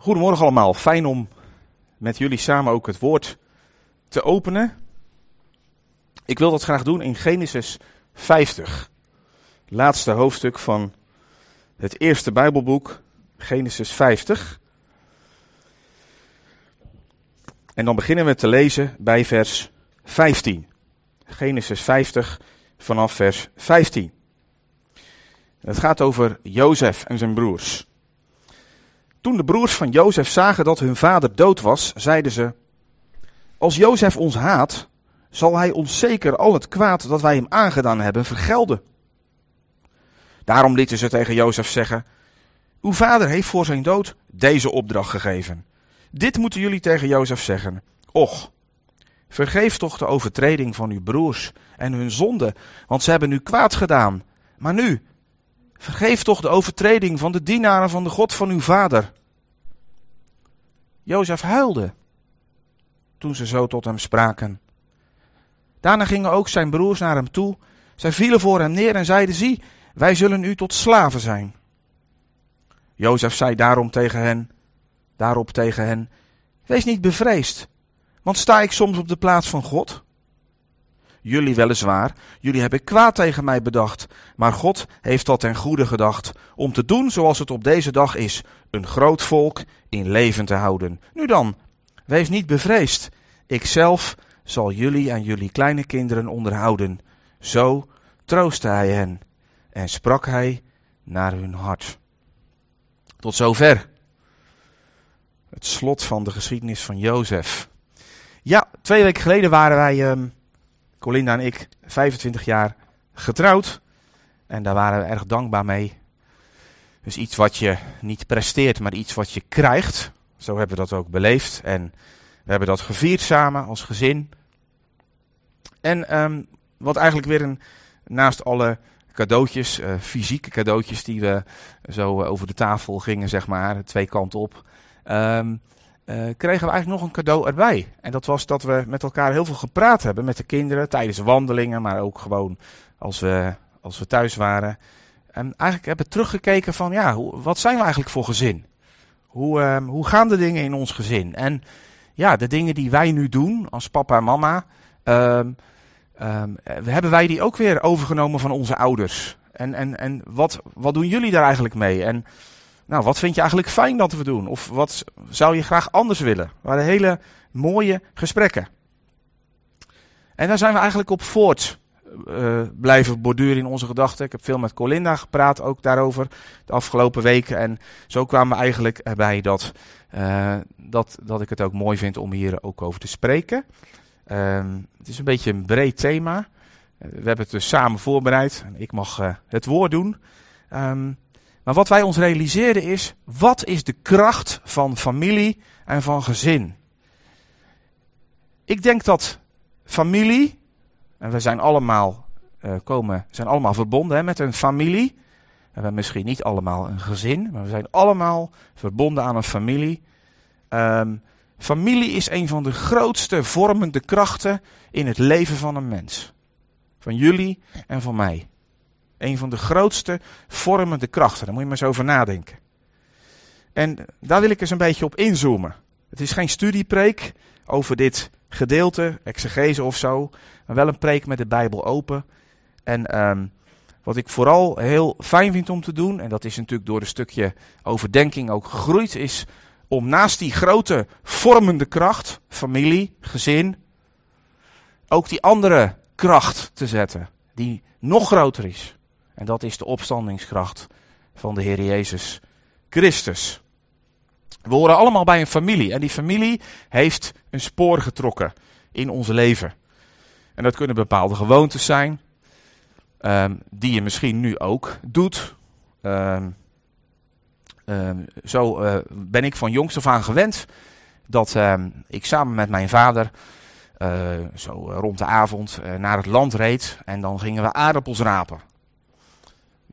Goedemorgen allemaal, fijn om met jullie samen ook het woord te openen. Ik wil dat graag doen in Genesis 50, laatste hoofdstuk van het eerste Bijbelboek, Genesis 50. En dan beginnen we te lezen bij vers 15. Genesis 50 vanaf vers 15. Het gaat over Jozef en zijn broers. Toen de broers van Jozef zagen dat hun vader dood was, zeiden ze: Als Jozef ons haat, zal hij ons zeker al het kwaad dat wij hem aangedaan hebben vergelden. Daarom lieten ze tegen Jozef zeggen: Uw vader heeft voor zijn dood deze opdracht gegeven. Dit moeten jullie tegen Jozef zeggen: Och, vergeef toch de overtreding van uw broers en hun zonde, want ze hebben u kwaad gedaan. Maar nu, Vergeef toch de overtreding van de dienaren van de God van uw vader. Jozef huilde toen ze zo tot hem spraken. Daarna gingen ook zijn broers naar hem toe. Zij vielen voor hem neer en zeiden: Zie, wij zullen u tot slaven zijn. Jozef zei daarom tegen hen, daarop tegen hen: Wees niet bevreesd, want sta ik soms op de plaats van God? Jullie weliswaar, jullie hebben kwaad tegen mij bedacht, maar God heeft dat ten goede gedacht, om te doen zoals het op deze dag is, een groot volk in leven te houden. Nu dan, wees niet bevreesd, ikzelf zal jullie en jullie kleine kinderen onderhouden. Zo troostte hij hen en sprak hij naar hun hart. Tot zover. Het slot van de geschiedenis van Jozef. Ja, twee weken geleden waren wij um, Colinda en ik 25 jaar getrouwd. En daar waren we erg dankbaar mee. Dus iets wat je niet presteert, maar iets wat je krijgt. Zo hebben we dat ook beleefd. En we hebben dat gevierd samen als gezin. En um, wat eigenlijk weer een, naast alle cadeautjes, uh, fysieke cadeautjes die we zo uh, over de tafel gingen, zeg maar, twee kanten op. Um, kregen we eigenlijk nog een cadeau erbij. En dat was dat we met elkaar heel veel gepraat hebben met de kinderen tijdens wandelingen, maar ook gewoon als we, als we thuis waren. En eigenlijk hebben teruggekeken van, ja, hoe, wat zijn we eigenlijk voor gezin? Hoe, uh, hoe gaan de dingen in ons gezin? En ja, de dingen die wij nu doen als papa en mama, uh, hebben wij die ook weer overgenomen van onze ouders? En, en, en wat, wat doen jullie daar eigenlijk mee? En nou, wat vind je eigenlijk fijn dat we doen? Of wat zou je graag anders willen? Het waren hele mooie gesprekken. En daar zijn we eigenlijk op voort uh, blijven borduren in onze gedachten. Ik heb veel met Colinda gepraat ook daarover de afgelopen weken. En zo kwamen we eigenlijk erbij dat, uh, dat, dat ik het ook mooi vind om hier ook over te spreken. Uh, het is een beetje een breed thema. we hebben het dus samen voorbereid. Ik mag het woord doen. Um, maar wat wij ons realiseren is, wat is de kracht van familie en van gezin? Ik denk dat familie, en we zijn allemaal, uh, komen, zijn allemaal verbonden hè, met een familie. We hebben misschien niet allemaal een gezin, maar we zijn allemaal verbonden aan een familie. Um, familie is een van de grootste vormende krachten in het leven van een mens. Van jullie en van mij. Een van de grootste vormende krachten. Daar moet je maar eens over nadenken. En daar wil ik eens een beetje op inzoomen. Het is geen studiepreek over dit gedeelte, exegese of zo. Maar wel een preek met de Bijbel open. En um, wat ik vooral heel fijn vind om te doen, en dat is natuurlijk door een stukje overdenking ook gegroeid, is om naast die grote vormende kracht, familie, gezin, ook die andere kracht te zetten, die nog groter is. En dat is de opstandingskracht van de Heer Jezus Christus. We horen allemaal bij een familie en die familie heeft een spoor getrokken in ons leven. En dat kunnen bepaalde gewoontes zijn, um, die je misschien nu ook doet. Um, um, zo uh, ben ik van jongs af aan gewend dat ik samen met mijn vader uh, zo rond de avond uh, naar het land reed en dan gingen we aardappels rapen.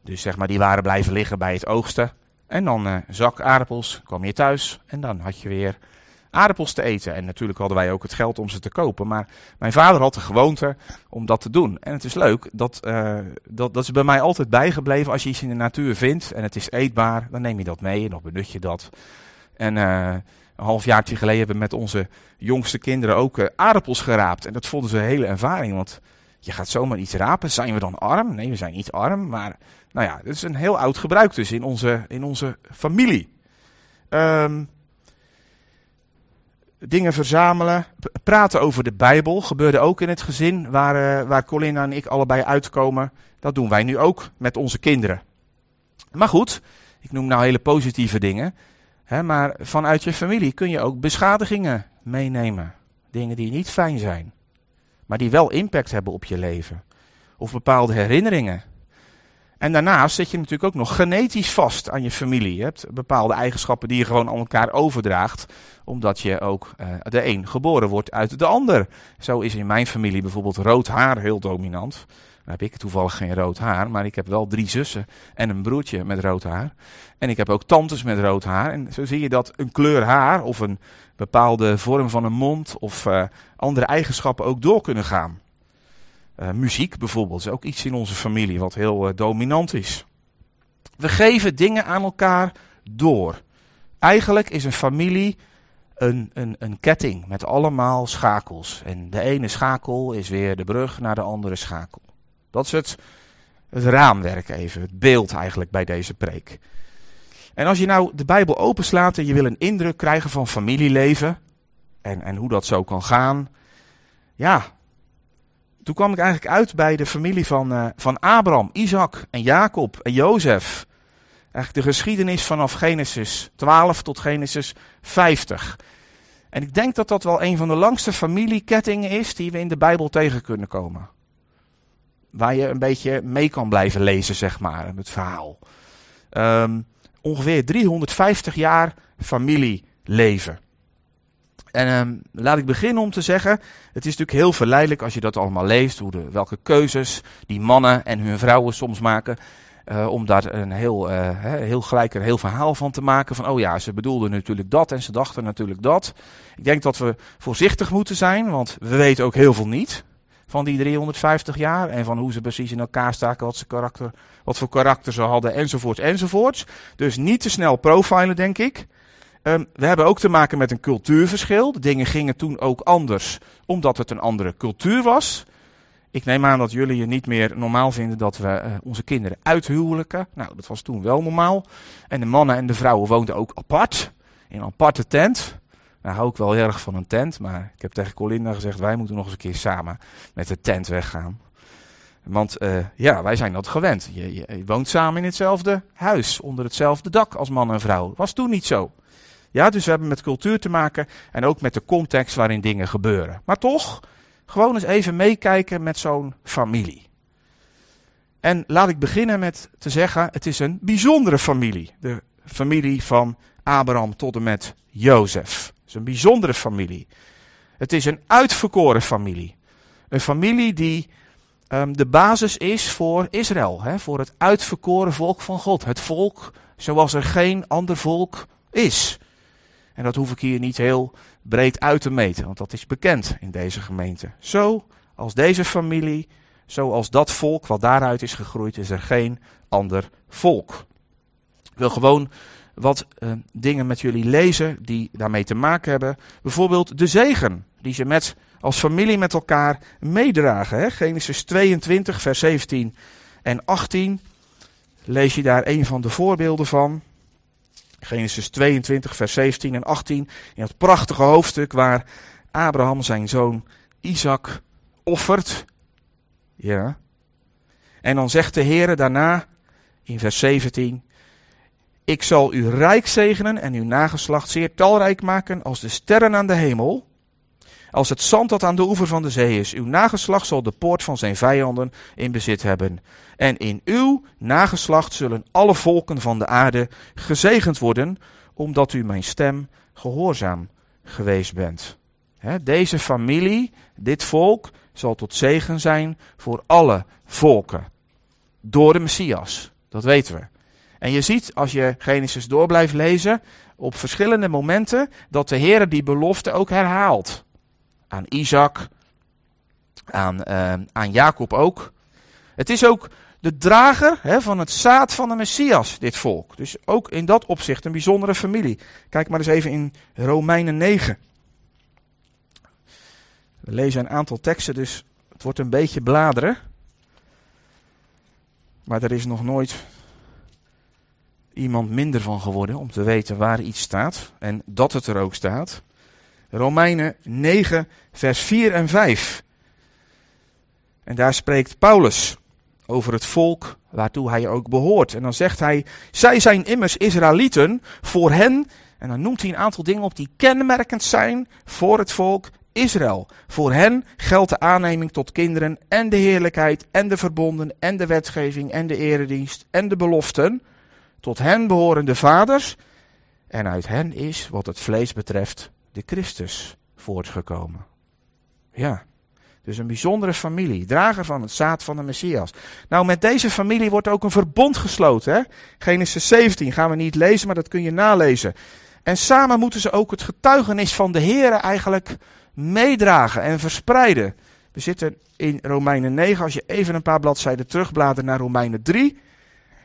Dus zeg maar, die waren blijven liggen bij het oogsten. En dan uh, zak aardappels, kwam je thuis en dan had je weer aardappels te eten. En natuurlijk hadden wij ook het geld om ze te kopen. Maar mijn vader had de gewoonte om dat te doen. En het is leuk, dat, uh, dat, dat is bij mij altijd bijgebleven. Als je iets in de natuur vindt en het is eetbaar, dan neem je dat mee en dan benut je dat. En uh, een halfjaartje geleden hebben we met onze jongste kinderen ook aardappels geraapt. En dat vonden ze een hele ervaring, want je gaat zomaar iets rapen. Zijn we dan arm? Nee, we zijn niet arm, maar nou ja, dat is een heel oud gebruik dus in onze, in onze familie. Um, dingen verzamelen, praten over de Bijbel. Gebeurde ook in het gezin waar, uh, waar Colinda en ik allebei uitkomen. Dat doen wij nu ook met onze kinderen. Maar goed, ik noem nou hele positieve dingen. Hè, maar vanuit je familie kun je ook beschadigingen meenemen. Dingen die niet fijn zijn, maar die wel impact hebben op je leven. Of bepaalde herinneringen. En daarnaast zit je natuurlijk ook nog genetisch vast aan je familie. Je hebt bepaalde eigenschappen die je gewoon aan elkaar overdraagt, omdat je ook uh, de een geboren wordt uit de ander. Zo is in mijn familie bijvoorbeeld rood haar heel dominant. Dan heb ik toevallig geen rood haar, maar ik heb wel drie zussen en een broertje met rood haar. En ik heb ook tantes met rood haar. En zo zie je dat een kleur haar of een bepaalde vorm van een mond of uh, andere eigenschappen ook door kunnen gaan. Uh, muziek bijvoorbeeld is ook iets in onze familie wat heel uh, dominant is. We geven dingen aan elkaar door. Eigenlijk is een familie een, een, een ketting met allemaal schakels. En de ene schakel is weer de brug naar de andere schakel. Dat is het, het raamwerk even, het beeld eigenlijk bij deze preek. En als je nou de Bijbel openslaat en je wil een indruk krijgen van familieleven en, en hoe dat zo kan gaan, ja, toen kwam ik eigenlijk uit bij de familie van, uh, van Abraham, Isaac en Jacob en Jozef. Eigenlijk de geschiedenis vanaf Genesis 12 tot Genesis 50. En ik denk dat dat wel een van de langste familiekettingen is die we in de Bijbel tegen kunnen komen waar je een beetje mee kan blijven lezen, zeg maar, het verhaal. Um, ongeveer 350 jaar familieleven. En um, laat ik beginnen om te zeggen, het is natuurlijk heel verleidelijk als je dat allemaal leest, hoe de, welke keuzes die mannen en hun vrouwen soms maken. Uh, om daar een heel, uh, heel gelijk een heel verhaal van te maken. Van, oh ja, ze bedoelden natuurlijk dat en ze dachten natuurlijk dat. Ik denk dat we voorzichtig moeten zijn, want we weten ook heel veel niet van die 350 jaar. En van hoe ze precies in elkaar staken, wat, ze karakter, wat voor karakter ze hadden, enzovoorts, enzovoorts. Dus niet te snel profilen, denk ik. Um, we hebben ook te maken met een cultuurverschil. De dingen gingen toen ook anders, omdat het een andere cultuur was. Ik neem aan dat jullie het niet meer normaal vinden dat we uh, onze kinderen uithuwelijken. Nou, dat was toen wel normaal. En de mannen en de vrouwen woonden ook apart, in een aparte tent. Nou hou ik wel erg van een tent, maar ik heb tegen Colinda gezegd, wij moeten nog eens een keer samen met de tent weggaan. Want uh, ja, wij zijn dat gewend. Je, je, je, woont samen in hetzelfde huis, onder hetzelfde dak als man en vrouw. Was toen niet zo. Ja, dus we hebben met cultuur te maken en ook met de context waarin dingen gebeuren. Maar toch, gewoon eens even meekijken met zo'n familie. En laat ik beginnen met te zeggen, het is een bijzondere familie. De familie van Abraham tot en met Jozef is een bijzondere familie. Het is een uitverkoren familie. Een familie die um, de basis is voor Israël, hè, voor het uitverkoren volk van God. Het volk zoals er geen ander volk is. En dat hoef ik hier niet heel breed uit te meten, want dat is bekend in deze gemeente. Zo als deze familie, zoals dat volk wat daaruit is gegroeid, is er geen ander volk. Ik wil gewoon wat uh, dingen met jullie lezen die daarmee te maken hebben. Bijvoorbeeld de zegen die ze met, als familie met elkaar meedragen. Hè? Genesis 22, vers 17 en 18. Lees je daar een van de voorbeelden van. Genesis 22, vers 17 en 18. In het prachtige hoofdstuk waar Abraham zijn zoon Isaac offert. Ja. En dan zegt de Heer daarna in vers 17: ik zal u rijk zegenen en uw nageslacht zeer talrijk maken als de sterren aan de hemel. Als het zand dat aan de oever van de zee is. Uw nageslacht zal de poort van zijn vijanden in bezit hebben. En in uw nageslacht zullen alle volken van de aarde gezegend worden, omdat u mijn stem gehoorzaam geweest bent. deze familie, dit volk, zal tot zegen zijn voor alle volken. Door de Messias. Dat weten we. En je ziet, als je Genesis door blijft lezen, op verschillende momenten dat de Heer die belofte ook herhaalt. Aan Isaac, aan, uh, aan Jacob ook. Het is ook de drager hè, van het zaad van de Messias, dit volk. Dus ook in dat opzicht een bijzondere familie. Kijk maar eens even in Romeinen 9. We lezen een aantal teksten, dus het wordt een beetje bladeren. Maar er is nog nooit iemand minder van geworden om te weten waar iets staat en dat het er ook staat. Romeinen 9, vers 4 en 5. En daar spreekt Paulus over het volk waartoe hij ook behoort. En dan zegt hij, zij zijn immers Israëlieten, voor hen, en dan noemt hij een aantal dingen op die kenmerkend zijn voor het volk Israël. Voor hen geldt de aanneming tot kinderen en de heerlijkheid en de verbonden en de wetgeving en de eredienst en de beloften. Tot hen behoren de vaders en uit hen is, wat het vlees betreft, de Christus voortgekomen. Ja, dus een bijzondere familie, drager van het zaad van de Messias. Nou, met deze familie wordt ook een verbond gesloten. Hè? Genesis 17 gaan we niet lezen, maar dat kun je nalezen. En samen moeten ze ook het getuigenis van de Heer eigenlijk meedragen en verspreiden. We zitten in Romeinen 9. Als je even een paar bladzijden terugbladert naar Romeinen 3,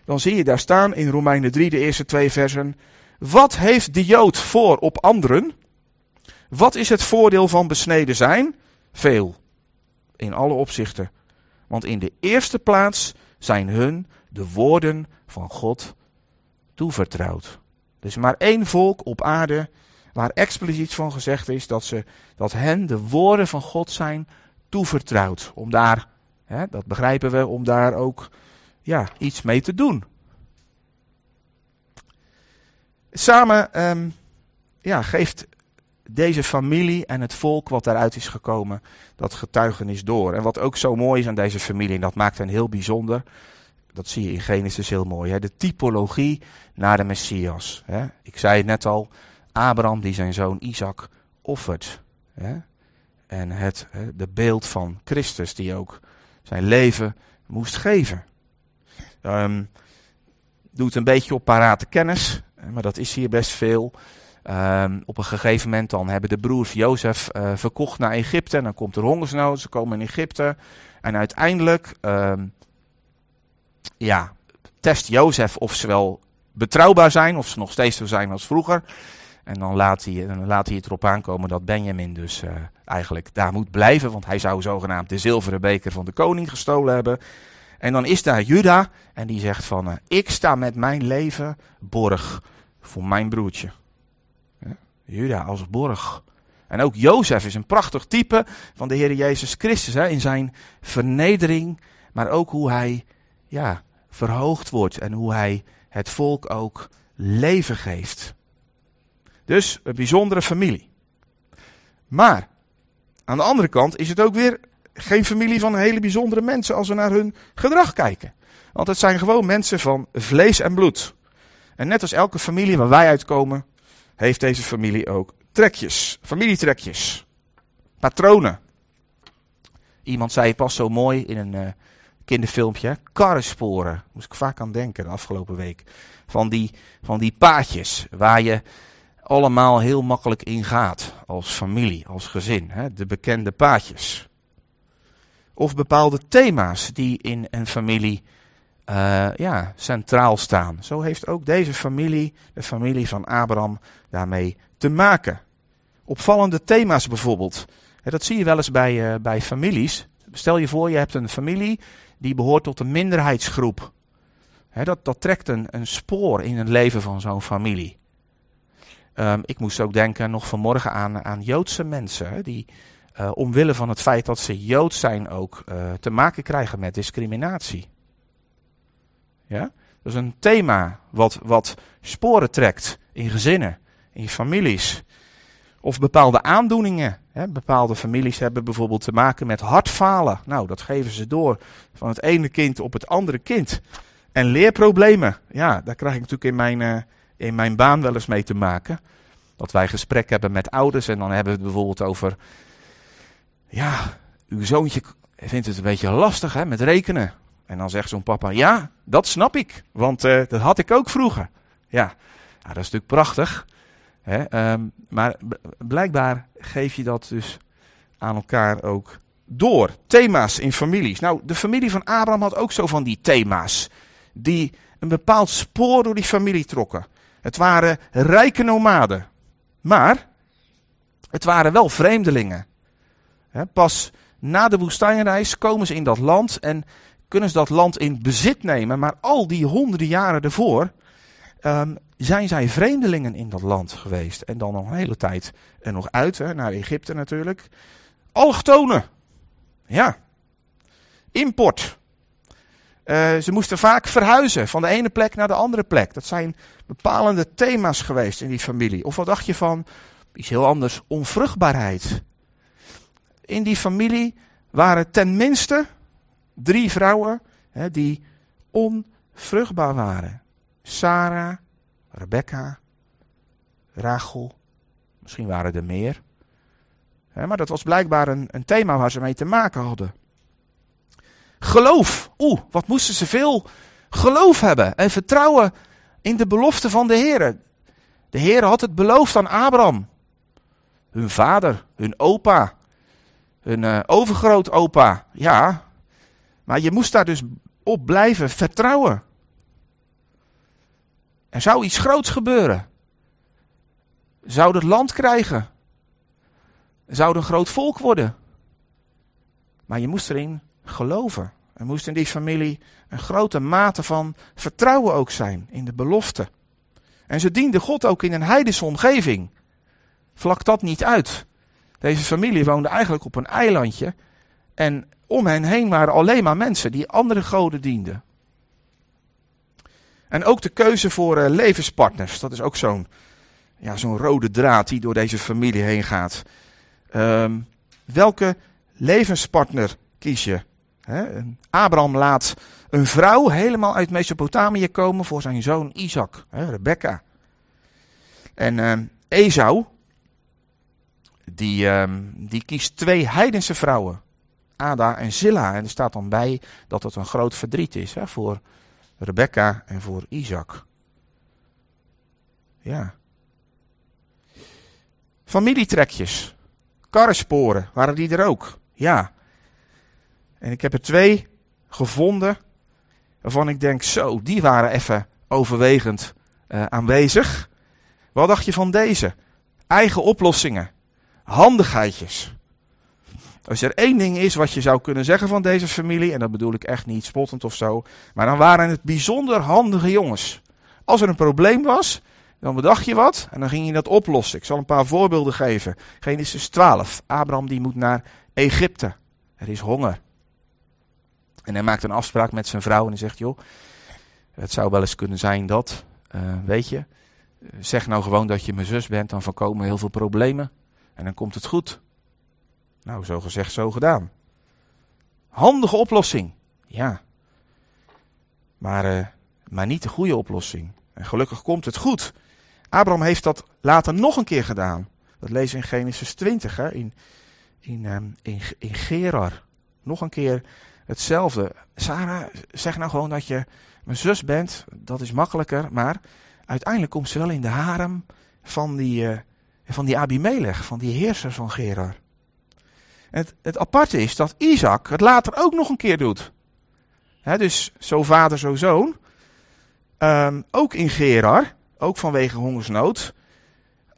dan zie je daar staan in Romeinen 3 de eerste twee versen. Wat heeft de Jood voor op anderen? Wat is het voordeel van besneden zijn? Veel. In alle opzichten. Want in de eerste plaats zijn hun de woorden van God toevertrouwd. Er is maar één volk op aarde waar expliciet van gezegd is dat, ze, dat hen de woorden van God zijn toevertrouwd. Om daar, hè, dat begrijpen we, om daar ook ja, iets mee te doen. Samen um, ja, geeft deze familie en het volk wat daaruit is gekomen, dat getuigenis door. En wat ook zo mooi is aan deze familie, en dat maakt hen heel bijzonder, dat zie je in Genesis heel mooi, hè? de typologie naar de Messias. Hè? Ik zei het net al, Abraham die zijn zoon Isaac offert. Hè? En het de beeld van Christus die ook zijn leven moest geven. Um, doet een beetje op parate kennis, maar dat is hier best veel. Um, op een gegeven moment dan hebben de broers Jozef uh, verkocht naar Egypte. En dan komt er hongersnood, ze komen in Egypte. En uiteindelijk um, ja, test Jozef of ze wel betrouwbaar zijn, of ze nog steeds zo zijn als vroeger. En dan laat hij, laat hij het erop aankomen dat Benjamin dus uh, eigenlijk daar moet blijven. Want hij zou zogenaamd de zilveren beker van de koning gestolen hebben. En dan is daar Juda en die zegt van, uh, ik sta met mijn leven borg voor mijn broertje. Juda als borg. En ook Jozef is een prachtig type van de Heer Jezus Christus hè, in zijn vernedering, maar ook hoe hij ja, verhoogd wordt en hoe hij het volk ook leven geeft. Dus een bijzondere familie. Maar aan de andere kant is het ook weer geen familie van hele bijzondere mensen als we naar hun gedrag kijken. Want het zijn gewoon mensen van vlees en bloed. En net als elke familie waar wij uitkomen, heeft deze familie ook trekjes, familietrekjes, patronen. Iemand zei pas zo mooi in een uh, kinderfilmpje, karrensporen. Moest ik vaak aan denken de afgelopen week. Van die, van die paadjes waar je allemaal heel makkelijk ingaat als familie, als gezin. Hè? De bekende paadjes. Of bepaalde thema's die in een familie uh, ja, centraal staan. Zo heeft ook deze familie, de familie van Abraham, daarmee te maken. Opvallende thema's bijvoorbeeld. dat zie je wel eens bij, uh, bij families. Stel je voor, je hebt een familie die behoort tot een minderheidsgroep. dat, dat trekt een, een spoor in het leven van zo'n familie. Um, ik moest ook denken nog vanmorgen aan, aan Joodse mensen. die uh, omwille van het feit dat ze Jood zijn ook te maken krijgen met discriminatie. Ja? Dat is een thema wat, wat sporen trekt in gezinnen, in families. Of bepaalde aandoeningen. Hè? Bepaalde families hebben bijvoorbeeld te maken met hartfalen. Nou, dat geven ze door van het ene kind op het andere kind. En leerproblemen. Ja, daar krijg ik natuurlijk in mijn, uh, in mijn baan wel eens mee te maken. Dat wij gesprek hebben met ouders en dan hebben we het bijvoorbeeld over. Ja, uw zoontje vindt het een beetje lastig hè, met rekenen. En dan zegt zo'n papa: Ja, dat snap ik, want uh, dat had ik ook vroeger. Ja, nou, dat is natuurlijk prachtig. Hè, um, maar blijkbaar geef je dat dus aan elkaar ook door. Thema's in families. Nou, de familie van Abraham had ook zo van die thema's. Die een bepaald spoor door die familie trokken. Het waren rijke nomaden. Maar het waren wel vreemdelingen. Pas na de woestijnreis komen ze in dat land en kunnen ze dat land in bezit nemen. Maar al die honderden jaren ervoor um, zijn zij vreemdelingen in dat land geweest. En dan nog een hele tijd er nog uit, hè, naar Egypte natuurlijk. Allochtonen. Ja. Import. Uh, ze moesten vaak verhuizen van de ene plek naar de andere plek. Dat zijn bepalende thema's geweest in die familie. Of wat dacht je van iets heel anders, onvruchtbaarheid? In die familie waren tenminste drie vrouwen hè, die onvruchtbaar waren. Sarah, Rebecca, Rachel, misschien waren er meer. maar dat was blijkbaar een, een thema waar ze mee te maken hadden. Geloof. Oeh, wat moesten ze veel geloof hebben en vertrouwen in de belofte van de Heer. De Heer had het beloofd aan Abraham. Hun vader, hun opa, hun uh, overgrootopa. Ja, maar je moest daar dus op blijven vertrouwen. Er zou iets groots gebeuren. Zou het land krijgen. Zou een groot volk worden. Maar je moest erin geloven. Er moest in die familie een grote mate van vertrouwen ook zijn in de belofte. En ze dienden God ook in een heidense omgeving. Vlak dat niet uit. Deze familie woonde eigenlijk op een eilandje. En om hen heen waren alleen maar mensen die andere goden dienden. En ook de keuze voor uh, levenspartners. Dat is ook zo'n ja, zo'n rode draad die door deze familie heen gaat. Um, welke levenspartner kies je? Abraham laat een vrouw helemaal uit Mesopotamië komen voor zijn zoon Isaac, Rebecca. En uh, Esau, die, um, die kiest twee heidense vrouwen. Ada en Zilla. En er staat dan bij dat het een groot verdriet is hè, voor Rebecca en voor Isaac. Ja. Familietrekjes. Karrensporen, waren die er ook? Ja. En ik heb er twee gevonden waarvan ik denk, zo, die waren even overwegend uh, aanwezig. Wat dacht je van deze? Eigen oplossingen. Handigheidjes. Als er één ding is wat je zou kunnen zeggen van deze familie, en dat bedoel ik echt niet spottend of zo, maar dan waren het bijzonder handige jongens. Als er een probleem was, dan bedacht je wat en dan ging je dat oplossen. Ik zal een paar voorbeelden geven. Genesis 12. Abraham die moet naar Egypte. Er is honger. En hij maakt een afspraak met zijn vrouw en hij zegt, joh, het zou wel eens kunnen zijn dat, uh, weet je, zeg nou gewoon dat je mijn zus bent, dan voorkomen heel veel problemen en dan komt het goed. Nou, zo gezegd, zo gedaan. Handige oplossing. Ja. Maar, uh, maar niet de goede oplossing. En gelukkig komt het goed. Abraham heeft dat later nog een keer gedaan. Dat lezen we in Genesis 20, hè? In, in, um, in, in Gerar. Nog een keer hetzelfde. Sarah, zeg nou gewoon dat je mijn zus bent. Dat is makkelijker. Maar uiteindelijk komt ze wel in de harem van die, uh, van die Abimelech, van die heerser van Gerar. Het, het aparte is dat Isaac het later ook nog een keer doet. dus zo vader, zo zoon. Um, ook in Gerar, ook vanwege hongersnood.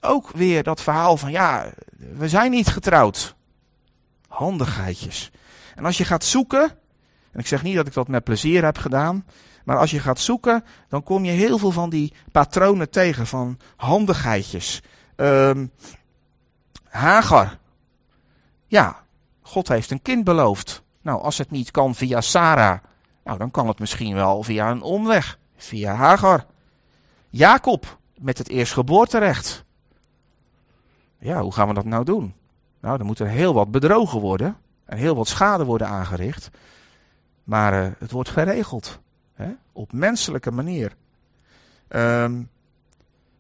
Ook weer dat verhaal van ja, we zijn niet getrouwd. Handigheidjes. En als je gaat zoeken, en ik zeg niet dat ik dat met plezier heb gedaan, maar als je gaat zoeken, dan kom je heel veel van die patronen tegen van handigheidjes. Um, Hagar. Ja, God heeft een kind beloofd. Nou, als het niet kan via Sarah, nou, dan kan het misschien wel via een omweg, via Hagar. Jacob met het eerstgeboorterecht. Ja, hoe gaan we dat nou doen? Nou, dan moet er heel wat bedrogen worden en heel wat schade worden aangericht. Maar uh, het wordt geregeld. Hè? Op menselijke manier. Um,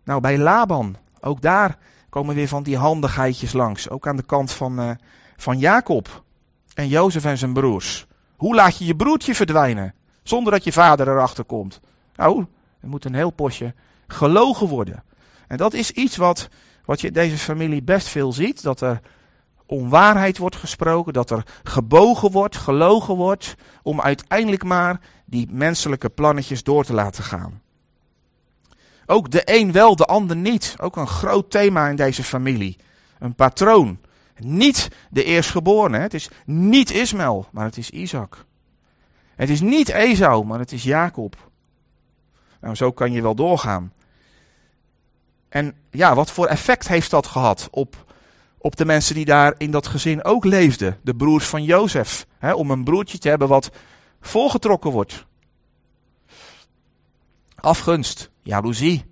nou, bij Laban, ook daar komen weer van die handigheidjes langs. Ook aan de kant van, uh, van Jacob en Jozef en zijn broers. Hoe laat je je broertje verdwijnen zonder dat je vader erachter komt? Nou, er moet een heel potje gelogen worden. En dat is iets wat, wat je in deze familie best veel ziet. Dat er onwaarheid wordt gesproken, dat er gebogen wordt, gelogen wordt, om uiteindelijk maar die menselijke plannetjes door te laten gaan. Ook de een wel, de ander niet. Ook een groot thema in deze familie. Een patroon. Niet de eerstgeborene. Het is niet Ismaël, maar het is Isaac. Het is niet Esau, maar het is Jacob. Nou, zo kan je wel doorgaan. En ja, wat voor effect heeft dat gehad op, op de mensen die daar in dat gezin ook leefden? De broers van Jozef. Hè, om een broertje te hebben wat volgetrokken wordt. Afgunst, jaloezie.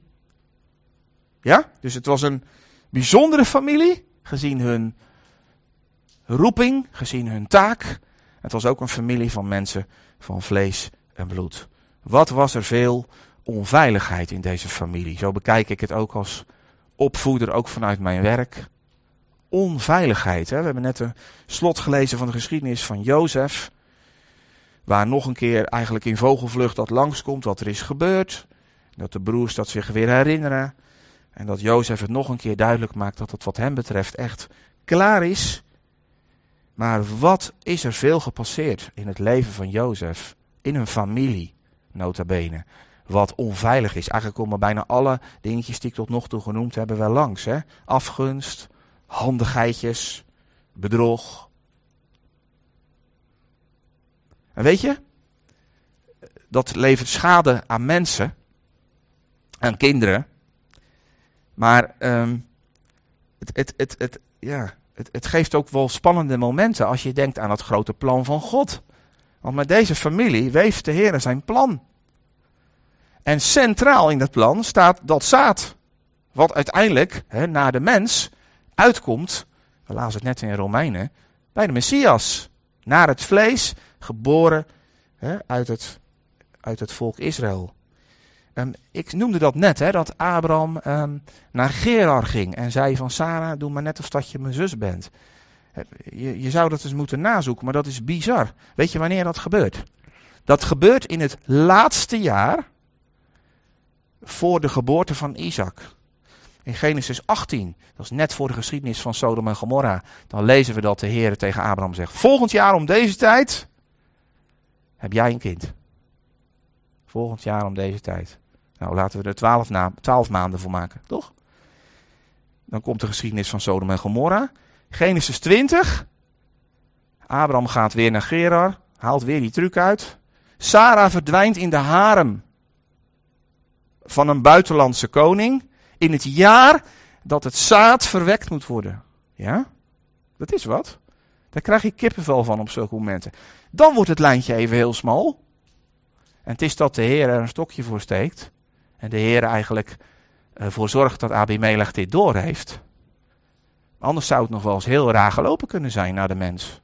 Ja, dus het was een bijzondere familie, gezien hun roeping, gezien hun taak. Het was ook een familie van mensen van vlees en bloed. Wat was er veel onveiligheid in deze familie? Zo bekijk ik het ook als opvoeder, ook vanuit mijn werk. Onveiligheid. Hè? We hebben net een slot gelezen van de geschiedenis van Jozef. Waar nog een keer eigenlijk in vogelvlucht dat langskomt wat er is gebeurd. Dat de broers dat zich weer herinneren. En dat Jozef het nog een keer duidelijk maakt dat het wat hem betreft echt klaar is. Maar wat is er veel gepasseerd in het leven van Jozef? In een familie, nota bene. Wat onveilig is. Eigenlijk komen bijna alle dingetjes die ik tot nog toe genoemd heb wel langs. Hè? Afgunst, handigheidjes, bedrog. En weet je, dat levert schade aan mensen, aan kinderen. Maar um, het, het, het, het, ja, het, het geeft ook wel spannende momenten als je denkt aan het grote plan van God. Want met deze familie weeft de Heer zijn plan. En centraal in dat plan staat dat zaad. Wat uiteindelijk hè, naar de mens uitkomt, we lazen het net in Romeinen, bij de Messias. Naar het vlees, geboren hè, uit, het, uit het volk Israël. Um, ik noemde dat net, hè, dat Abraham um, naar Gerar ging en zei van Sarah, doe maar net of dat je mijn zus bent. Je, je zou dat eens moeten nazoeken, maar dat is bizar. Weet je wanneer dat gebeurt? Dat gebeurt in het laatste jaar voor de geboorte van Isaac. In Genesis 18, dat is net voor de geschiedenis van Sodom en Gomorra, dan lezen we dat de Heer tegen Abraham zegt: Volgend jaar om deze tijd heb jij een kind. Volgend jaar om deze tijd. Nou, laten we er twaalf, na, twaalf maanden voor maken, toch? Dan komt de geschiedenis van Sodom en Gomorra. Genesis 20. Abraham gaat weer naar Gerar, haalt weer die truc uit. Sarah verdwijnt in de harem van een buitenlandse koning in het jaar dat het zaad verwekt moet worden. Ja, dat is wat. Daar krijg je kippenvel van op zulke momenten. Dan wordt het lijntje even heel smal. En het is dat de Heer er een stokje voor steekt. En de Heer eigenlijk ervoor zorgt dat Abimelech dit doorheeft. Anders zou het nog wel eens heel raar gelopen kunnen zijn naar de mens.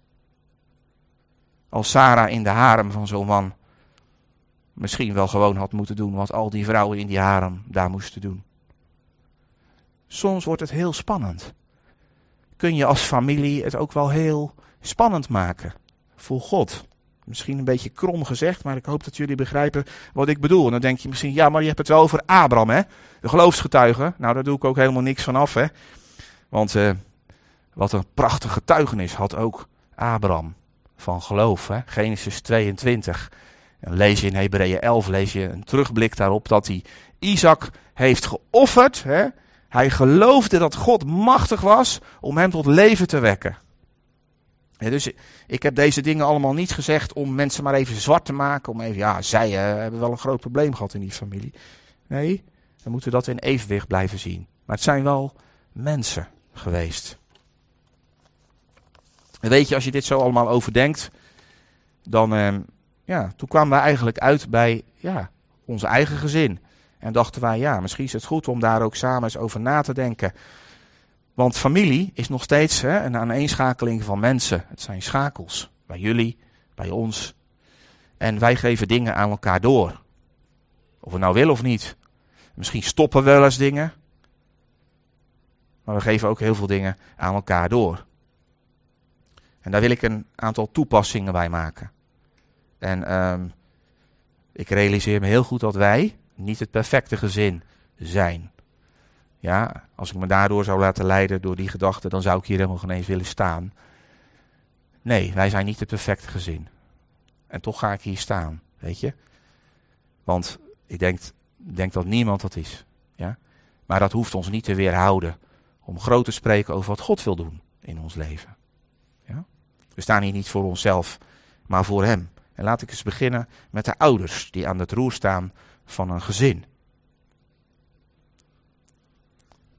Als Sarah in de harem van zo'n man misschien wel gewoon had moeten doen wat al die vrouwen in die harem daar moesten doen. Soms wordt het heel spannend. Kun je als familie het ook wel heel spannend maken voor God. Misschien een beetje krom gezegd, maar ik hoop dat jullie begrijpen wat ik bedoel. En dan denk je misschien, ja, maar je hebt het wel over Abraham, hè? De geloofsgetuige. Nou, daar doe ik ook helemaal niks van af, hè? Want uh, wat een prachtige getuigenis had ook Abraham van geloof, hè? Genesis 22. En lees je in Hebreeën 11, lees je een terugblik daarop dat hij Isaac heeft geofferd. Hè? Hij geloofde dat God machtig was om hem tot leven te wekken. Dus ik heb deze dingen allemaal niet gezegd om mensen maar even zwart te maken. Om even, ja, zij uh, hebben wel een groot probleem gehad in die familie. Nee, we moeten dat in evenwicht blijven zien. Maar het zijn wel mensen geweest. En weet je, als je dit zo allemaal overdenkt, dan, uh, ja, toen kwamen wij eigenlijk uit bij, ja, ons eigen gezin. En dachten wij, ja, misschien is het goed om daar ook samen eens over na te denken. Want familie is nog steeds hè, een aaneenschakeling van mensen. Het zijn schakels. Bij jullie, bij ons. En wij geven dingen aan elkaar door. Of we nou willen of niet. Misschien stoppen we wel eens dingen. Maar we geven ook heel veel dingen aan elkaar door. En daar wil ik een aantal toepassingen bij maken. En um, ik realiseer me heel goed dat wij niet het perfecte gezin zijn. Ja, als ik me daardoor zou laten leiden door die gedachte, dan zou ik hier helemaal geen eens willen staan. Nee, wij zijn niet het perfecte gezin. En toch ga ik hier staan, weet je. Want ik denk, denk dat niemand dat is. Ja? Maar dat hoeft ons niet te weerhouden om groot te spreken over wat God wil doen in ons leven. Ja? We staan hier niet voor onszelf, maar voor Hem. En laat ik eens beginnen met de ouders die aan het roer staan van een gezin.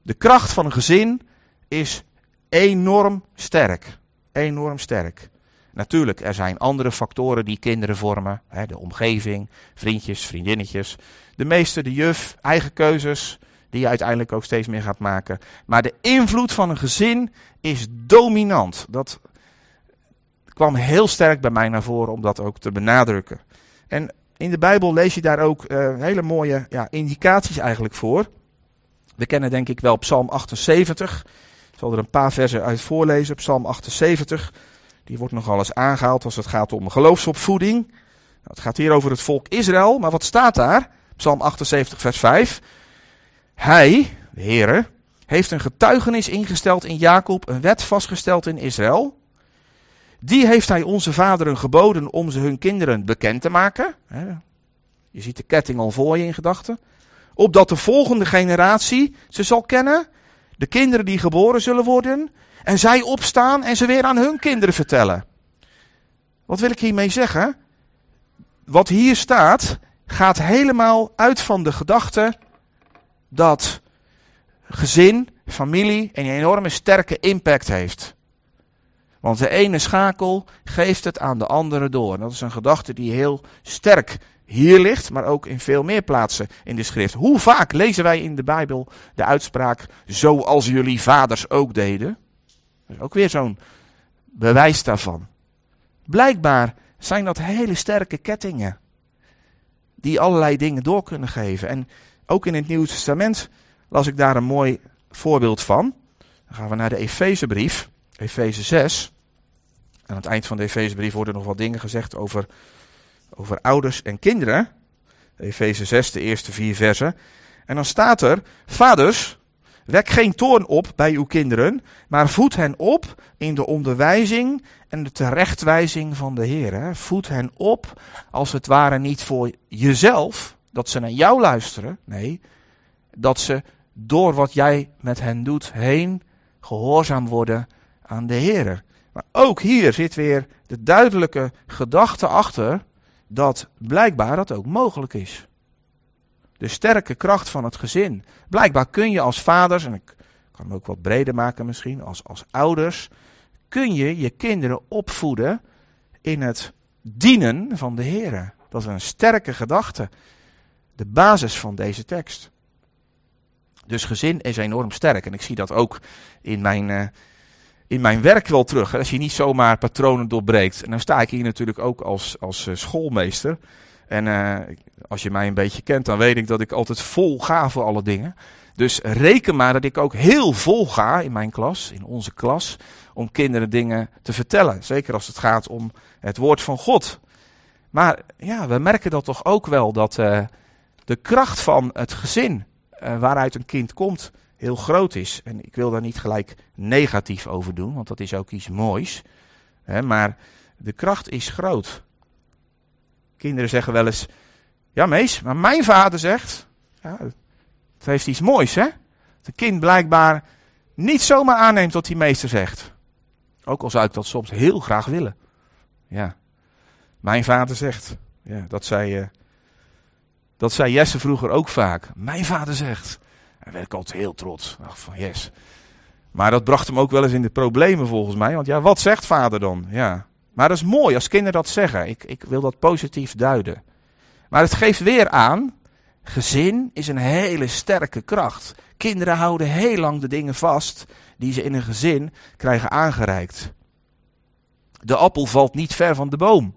De kracht van een gezin is enorm sterk. Enorm sterk. Natuurlijk, er zijn andere factoren die kinderen vormen. Hè, de omgeving, vriendjes, vriendinnetjes. De meeste, de juf, eigen keuzes, die je uiteindelijk ook steeds meer gaat maken. Maar de invloed van een gezin is dominant. Dat kwam heel sterk bij mij naar voren om dat ook te benadrukken. En in de Bijbel lees je daar ook uh, hele mooie ja, indicaties eigenlijk voor. We kennen denk ik wel Psalm 78. Ik zal er een paar versen uit voorlezen. Psalm 78. Die wordt nogal eens aangehaald als het gaat om geloofsopvoeding. Nou, het gaat hier over het volk Israël. Maar wat staat daar? Psalm 78, vers 5. Hij, de Heere, heeft een getuigenis ingesteld in Jacob, een wet vastgesteld in Israël. Die heeft hij onze vaderen geboden om ze hun kinderen bekend te maken. Je ziet de ketting al voor je in gedachten. Opdat de volgende generatie ze zal kennen. De kinderen die geboren zullen worden. En zij opstaan en ze weer aan hun kinderen vertellen. Wat wil ik hiermee zeggen? Wat hier staat gaat helemaal uit van de gedachte dat gezin, familie een enorme sterke impact heeft. Want de ene schakel geeft het aan de andere door. Dat is een gedachte die heel sterk hier ligt, maar ook in veel meer plaatsen in de schrift. Hoe vaak lezen wij in de Bijbel de uitspraak zoals jullie vaders ook deden? Dat is ook weer zo'n bewijs daarvan. Blijkbaar zijn dat hele sterke kettingen die allerlei dingen door kunnen geven. En ook in het Nieuwe Testament las ik daar een mooi voorbeeld van. Dan gaan we naar de Efezebrief, Efeze 6. Aan het eind van de Efezebrief worden nog wat dingen gezegd over, over ouders en kinderen. Efeze 6, de eerste vier versen. En dan staat er, vaders, wek geen toorn op bij uw kinderen, maar voed hen op in de onderwijzing en de terechtwijzing van de Heer. Voed hen op, als het ware niet voor jezelf, dat ze naar jou luisteren. Nee, dat ze door wat jij met hen doet heen gehoorzaam worden aan de Heer. Maar ook hier zit weer de duidelijke gedachte achter dat blijkbaar dat ook mogelijk is. De sterke kracht van het gezin. Blijkbaar kun je als vaders, en ik kan hem ook wat breder maken misschien, als, als ouders, kun je je kinderen opvoeden in het dienen van de Heer. Dat is een sterke gedachte. De basis van deze tekst. Dus gezin is enorm sterk. En ik zie dat ook in mijn, uh, in mijn werk wel terug. Als je niet zomaar patronen doorbreekt. En dan sta ik hier natuurlijk ook als, als uh, schoolmeester. En uh, als je mij een beetje kent, dan weet ik dat ik altijd vol ga voor alle dingen. Dus reken maar dat ik ook heel vol ga in mijn klas, in onze klas, om kinderen dingen te vertellen. Zeker als het gaat om het woord van God. Maar ja, we merken dat toch ook wel dat uh, de kracht van het gezin waaruit een kind komt heel groot is. En ik wil daar niet gelijk negatief over doen, want dat is ook iets moois. Hè, maar de kracht is groot. Kinderen zeggen wel eens: Ja, mees, maar mijn vader zegt. Ja, het heeft iets moois, hè? Dat een kind blijkbaar niet zomaar aanneemt wat die meester zegt. Ook al zou ik dat soms heel graag willen. Ja, mijn vader zegt. Ja, dat zei, uh, dat zei Jesse vroeger ook vaak. Mijn vader zegt. Daar werd ik altijd heel trots. Ach, van yes. Maar dat bracht hem ook wel eens in de problemen volgens mij. Want ja, wat zegt vader dan? Ja. Maar dat is mooi als kinderen dat zeggen. Ik, ik wil dat positief duiden. Maar het geeft weer aan. Gezin is een hele sterke kracht. Kinderen houden heel lang de dingen vast die ze in een gezin krijgen aangereikt. De appel valt niet ver van de boom.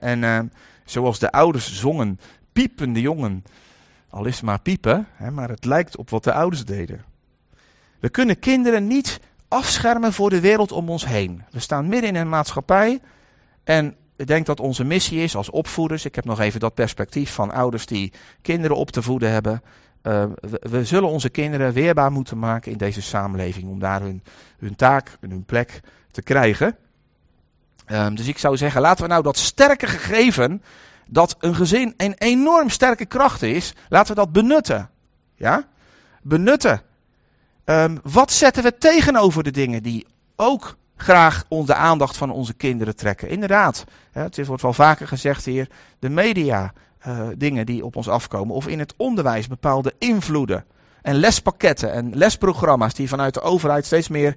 En uh, zoals de ouders zongen, piepende jongen. Al is het maar piepen, hè, maar het lijkt op wat de ouders deden. We kunnen kinderen niet afschermen voor de wereld om ons heen. We staan midden in een maatschappij en ik denk dat onze missie is als opvoeders. Ik heb nog even dat perspectief van ouders die kinderen op te voeden hebben. uh, we, zullen onze kinderen weerbaar moeten maken in deze samenleving om daar hun, hun taak en hun plek te krijgen. Um, dus ik zou zeggen, laten we nou dat sterke gegeven, dat een gezin een enorm sterke kracht is, laten we dat benutten. Ja? Benutten. Um, wat zetten we tegenover de dingen die ook graag de aandacht van onze kinderen trekken? Inderdaad, het wordt wel vaker gezegd hier, de media, uh, dingen die op ons afkomen. Of in het onderwijs bepaalde invloeden. En lespakketten en lesprogramma's die vanuit de overheid steeds meer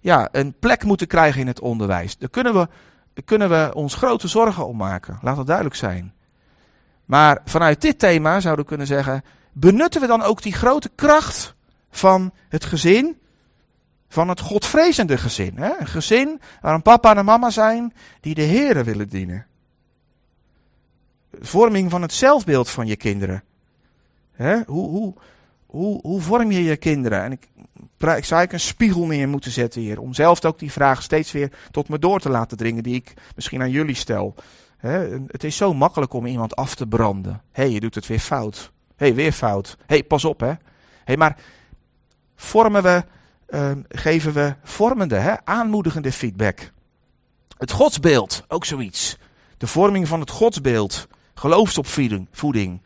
ja, een plek moeten krijgen in het onderwijs. Daar kunnen we, kunnen we ons grote zorgen om maken. Laat dat duidelijk zijn. Maar vanuit dit thema zouden we kunnen zeggen: benutten we dan ook die grote kracht van het gezin? Van het godvrezende gezin. Hè? Een gezin waar een papa en een mama zijn die de Here willen dienen vorming van het zelfbeeld van je kinderen. Hè? Hoe, hoe, hoe, hoe vorm je je kinderen? En ik, ik zou ik een spiegel neer moeten zetten hier. Om zelf ook die vraag steeds weer tot me door te laten dringen. Die ik misschien aan jullie stel. Het is zo makkelijk om iemand af te branden. Hé, hey, je doet het weer fout. Hé, hey, weer fout. Hé, hey, pas op hè. Hé, maar vormen we, uh, geven we vormende, hè? aanmoedigende feedback. Het godsbeeld, ook zoiets. De vorming van het godsbeeld. Geloofsopvoeding.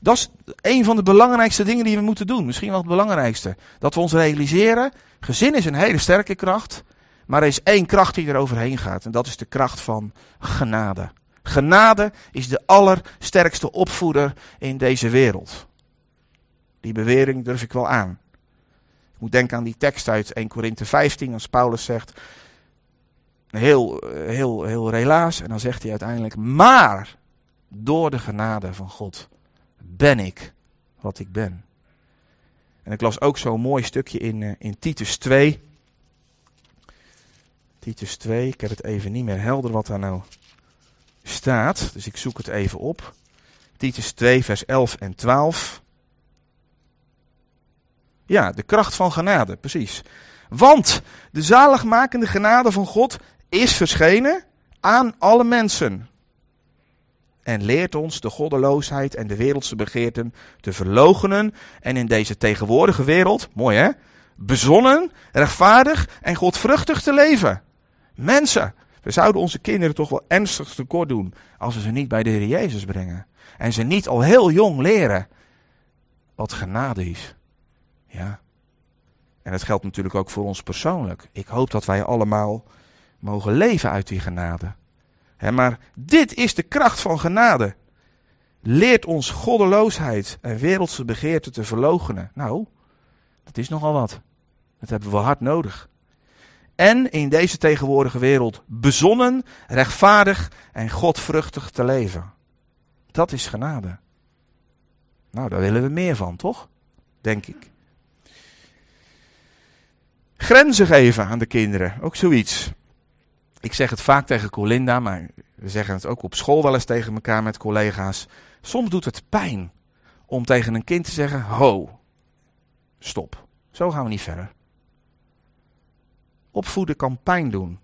Dat is een van de belangrijkste dingen die we moeten doen. Misschien wel het belangrijkste. Dat we ons realiseren, gezin is een hele sterke kracht. Maar er is één kracht die er overheen gaat. En dat is de kracht van genade. Genade is de allersterkste opvoeder in deze wereld. Die bewering durf ik wel aan. Ik moet denken aan die tekst uit 1 Korinthe 15, als Paulus zegt, heel, heel, heel relaas, en dan zegt hij uiteindelijk, maar door de genade van God ben ik wat ik ben. En ik las ook zo'n mooi stukje in, uh, in Titus 2. Titus 2, ik heb het even niet meer helder wat daar nou staat, dus ik zoek het even op. Titus 2, vers 11 en 12. Ja, de kracht van genade, precies. Want de zaligmakende genade van God is verschenen aan alle mensen en leert ons de goddeloosheid en de wereldse begeerten te verloochenen en in deze tegenwoordige wereld, mooi hè, bezonnen, rechtvaardig en godvruchtig te leven. Mensen, we zouden onze kinderen toch wel ernstig tekort doen als we ze niet bij de Heer Jezus brengen. En ze niet al heel jong leren wat genade is. Ja. En dat geldt natuurlijk ook voor ons persoonlijk. Ik hoop dat wij allemaal mogen leven uit die genade maar dit is de kracht van genade. Leert ons goddeloosheid en wereldse begeerten te verloochenen. Nou, dat is nogal wat. Dat hebben we hard nodig. En in deze tegenwoordige wereld bezonnen, rechtvaardig en godvruchtig te leven. Dat is genade. Nou, daar willen we meer van, toch? Denk ik. Grenzen geven aan de kinderen, ook zoiets. Ik zeg het vaak tegen Colinda, maar we zeggen het ook op school wel eens tegen elkaar met collega's. Soms doet het pijn om tegen een kind te zeggen: Ho, stop. Zo gaan we niet verder. Opvoeden kan pijn doen.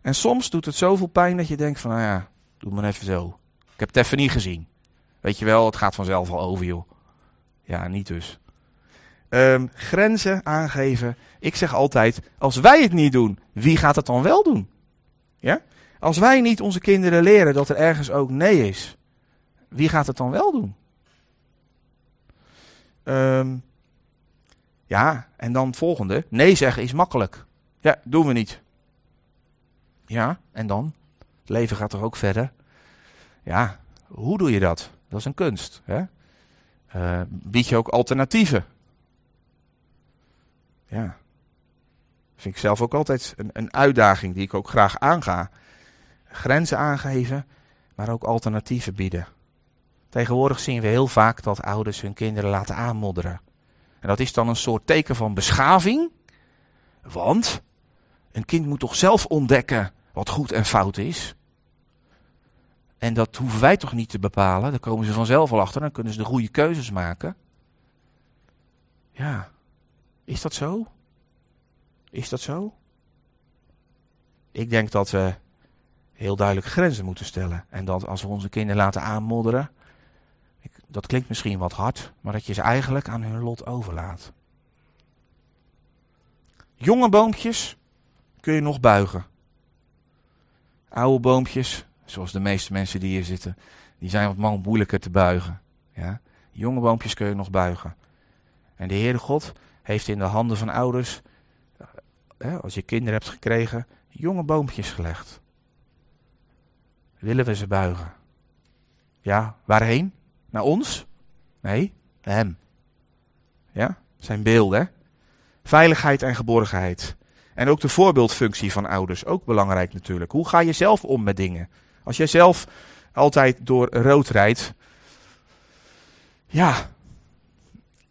En soms doet het zoveel pijn dat je denkt: van nou ja, doe maar even zo. Ik heb het even niet gezien. Weet je wel, het gaat vanzelf al over, joh. Ja, niet dus. Um, grenzen aangeven. Ik zeg altijd: als wij het niet doen, wie gaat het dan wel doen? Ja? Als wij niet onze kinderen leren dat er ergens ook nee is, wie gaat het dan wel doen? Um, ja, en dan volgende. Nee zeggen is makkelijk. Ja, doen we niet. Ja, en dan? Het leven gaat toch ook verder? Ja, hoe doe je dat? Dat is een kunst. Hè? Uh, bied je ook alternatieven? Ja. Vind ik zelf ook altijd een, een uitdaging die ik ook graag aanga. Grenzen aangeven, maar ook alternatieven bieden. Tegenwoordig zien we heel vaak dat ouders hun kinderen laten aanmodderen. En dat is dan een soort teken van beschaving. Want een kind moet toch zelf ontdekken wat goed en fout is. En dat hoeven wij toch niet te bepalen. Daar komen ze vanzelf al achter. Dan kunnen ze de goede keuzes maken. Ja, is dat zo? Is dat zo? Ik denk dat we heel duidelijk grenzen moeten stellen. En dat als we onze kinderen laten aanmodderen, dat klinkt misschien wat hard, maar dat je ze eigenlijk aan hun lot overlaat. Jonge boompjes kun je nog buigen. Oude boompjes, zoals de meeste mensen die hier zitten, die zijn wat moeilijker te buigen. Ja? Jonge boompjes kun je nog buigen. En de Heere God heeft in de handen van ouders, als je kinderen hebt gekregen, jonge boompjes gelegd. Willen we ze buigen? Ja, waarheen? Naar ons? Nee, naar hem. Ja, zijn beelden. Veiligheid en geborgenheid. En ook de voorbeeldfunctie van ouders, ook belangrijk natuurlijk. Hoe ga je zelf om met dingen? Als jij zelf altijd door rood rijdt, ja,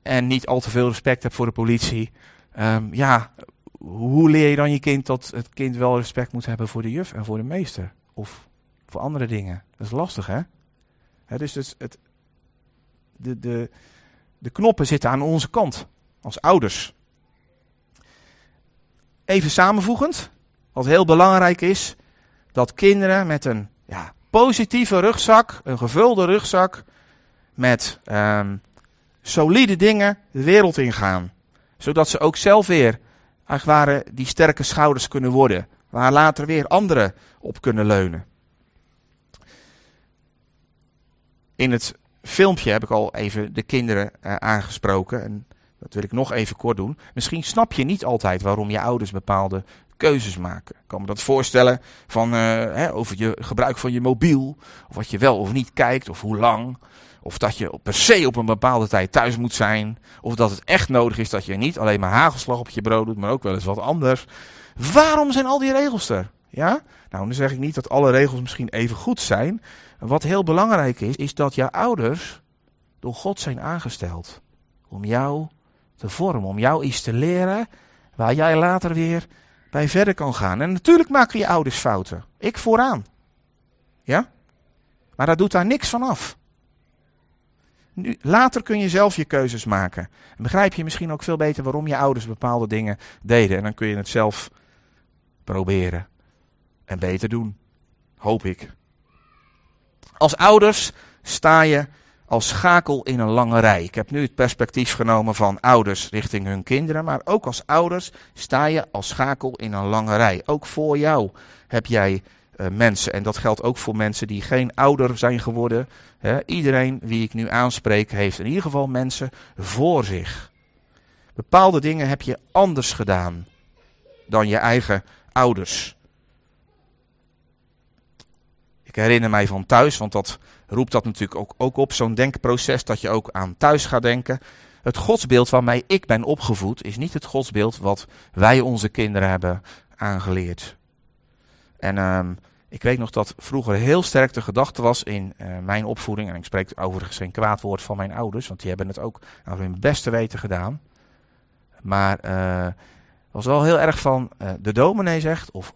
en niet al te veel respect hebt voor de politie, um, ja, hoe leer je dan je kind dat het kind wel respect moet hebben voor de juf en voor de meester? Of voor andere dingen? Dat is lastig, hè? dus het, de, de, de knoppen zitten aan onze kant, als ouders. Even samenvoegend, wat heel belangrijk is, dat kinderen met een ja, positieve rugzak, een gevulde rugzak, met um, solide dingen de wereld ingaan. Zodat ze ook zelf weer, als ware, die sterke schouders kunnen worden. Waar later weer anderen op kunnen leunen. In het filmpje heb ik al even de kinderen uh, aangesproken. En dat wil ik nog even kort doen. Misschien snap je niet altijd waarom je ouders bepaalde keuzes maken. Ik kan me dat voorstellen van, uh, hè, over je gebruik van je mobiel. Of wat je wel of niet kijkt, of hoe lang. Of dat je per se op een bepaalde tijd thuis moet zijn. Of dat het echt nodig is dat je niet alleen maar hagelslag op je brood doet, maar ook wel eens wat anders. Waarom zijn al die regels er? Ja? Nou, dan zeg ik niet dat alle regels misschien even goed zijn. Wat heel belangrijk is, is dat jouw ouders door God zijn aangesteld. Om jou te vormen, om jou iets te leren waar jij later weer bij verder kan gaan. En natuurlijk maken je ouders fouten. Ik vooraan. Ja? Maar dat doet daar niks van af. Nu, later kun je zelf je keuzes maken. En begrijp je misschien ook veel beter waarom je ouders bepaalde dingen deden. En dan kun je het zelf proberen. En beter doen. Hoop ik. Als ouders sta je als schakel in een lange rij. Ik heb nu het perspectief genomen van ouders richting hun kinderen, maar ook als ouders sta je als schakel in een lange rij. Ook voor jou heb jij uh, mensen en dat geldt ook voor mensen die geen ouder zijn geworden. Iedereen wie ik nu aanspreek heeft in ieder geval mensen voor zich. Bepaalde dingen heb je anders gedaan dan je eigen ouders. Ik herinner mij van thuis, want dat roept dat natuurlijk ook, ook op, zo'n denkproces, dat je ook aan thuis gaat denken. Het godsbeeld waarmee ik ben opgevoed, is niet het godsbeeld wat wij onze kinderen hebben aangeleerd. En um, ik weet nog dat vroeger heel sterk de gedachte was in uh, mijn opvoeding, en ik spreek overigens geen kwaad woord van mijn ouders, want die hebben het ook naar hun beste weten gedaan. Maar uh, was wel heel erg van uh, de dominee zegt, of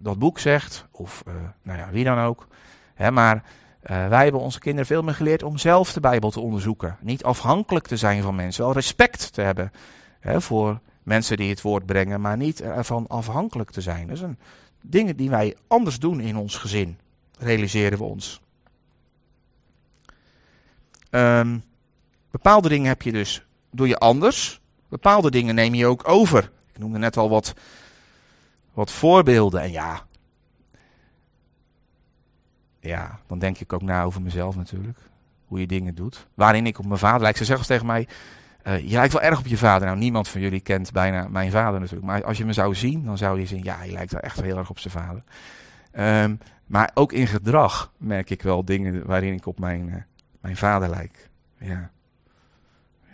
dat boek zegt, of nou ja, wie dan ook. Hè, maar wij hebben onze kinderen veel meer geleerd om zelf de Bijbel te onderzoeken. Niet afhankelijk te zijn van mensen. Wel respect te hebben hè, voor mensen die het woord brengen, maar niet ervan afhankelijk te zijn. Dat zijn dingen die wij anders doen in ons gezin, realiseren we ons. Um, bepaalde dingen heb je dus, doe je anders. Bepaalde dingen neem je ook over. Ik noemde net al wat, wat voorbeelden. En ja, ja, dan denk ik ook na over mezelf natuurlijk. Hoe je dingen doet. Waarin ik op mijn vader lijk. Ze zeggen tegen mij, uh, je lijkt wel erg op je vader. Nou, niemand van jullie kent bijna mijn vader natuurlijk. Maar als je me zou zien, dan zou je zien, ja, je lijkt wel echt heel erg op zijn vader. Um, maar ook in gedrag merk ik wel dingen waarin ik op mijn, uh, mijn vader lijk. Ja.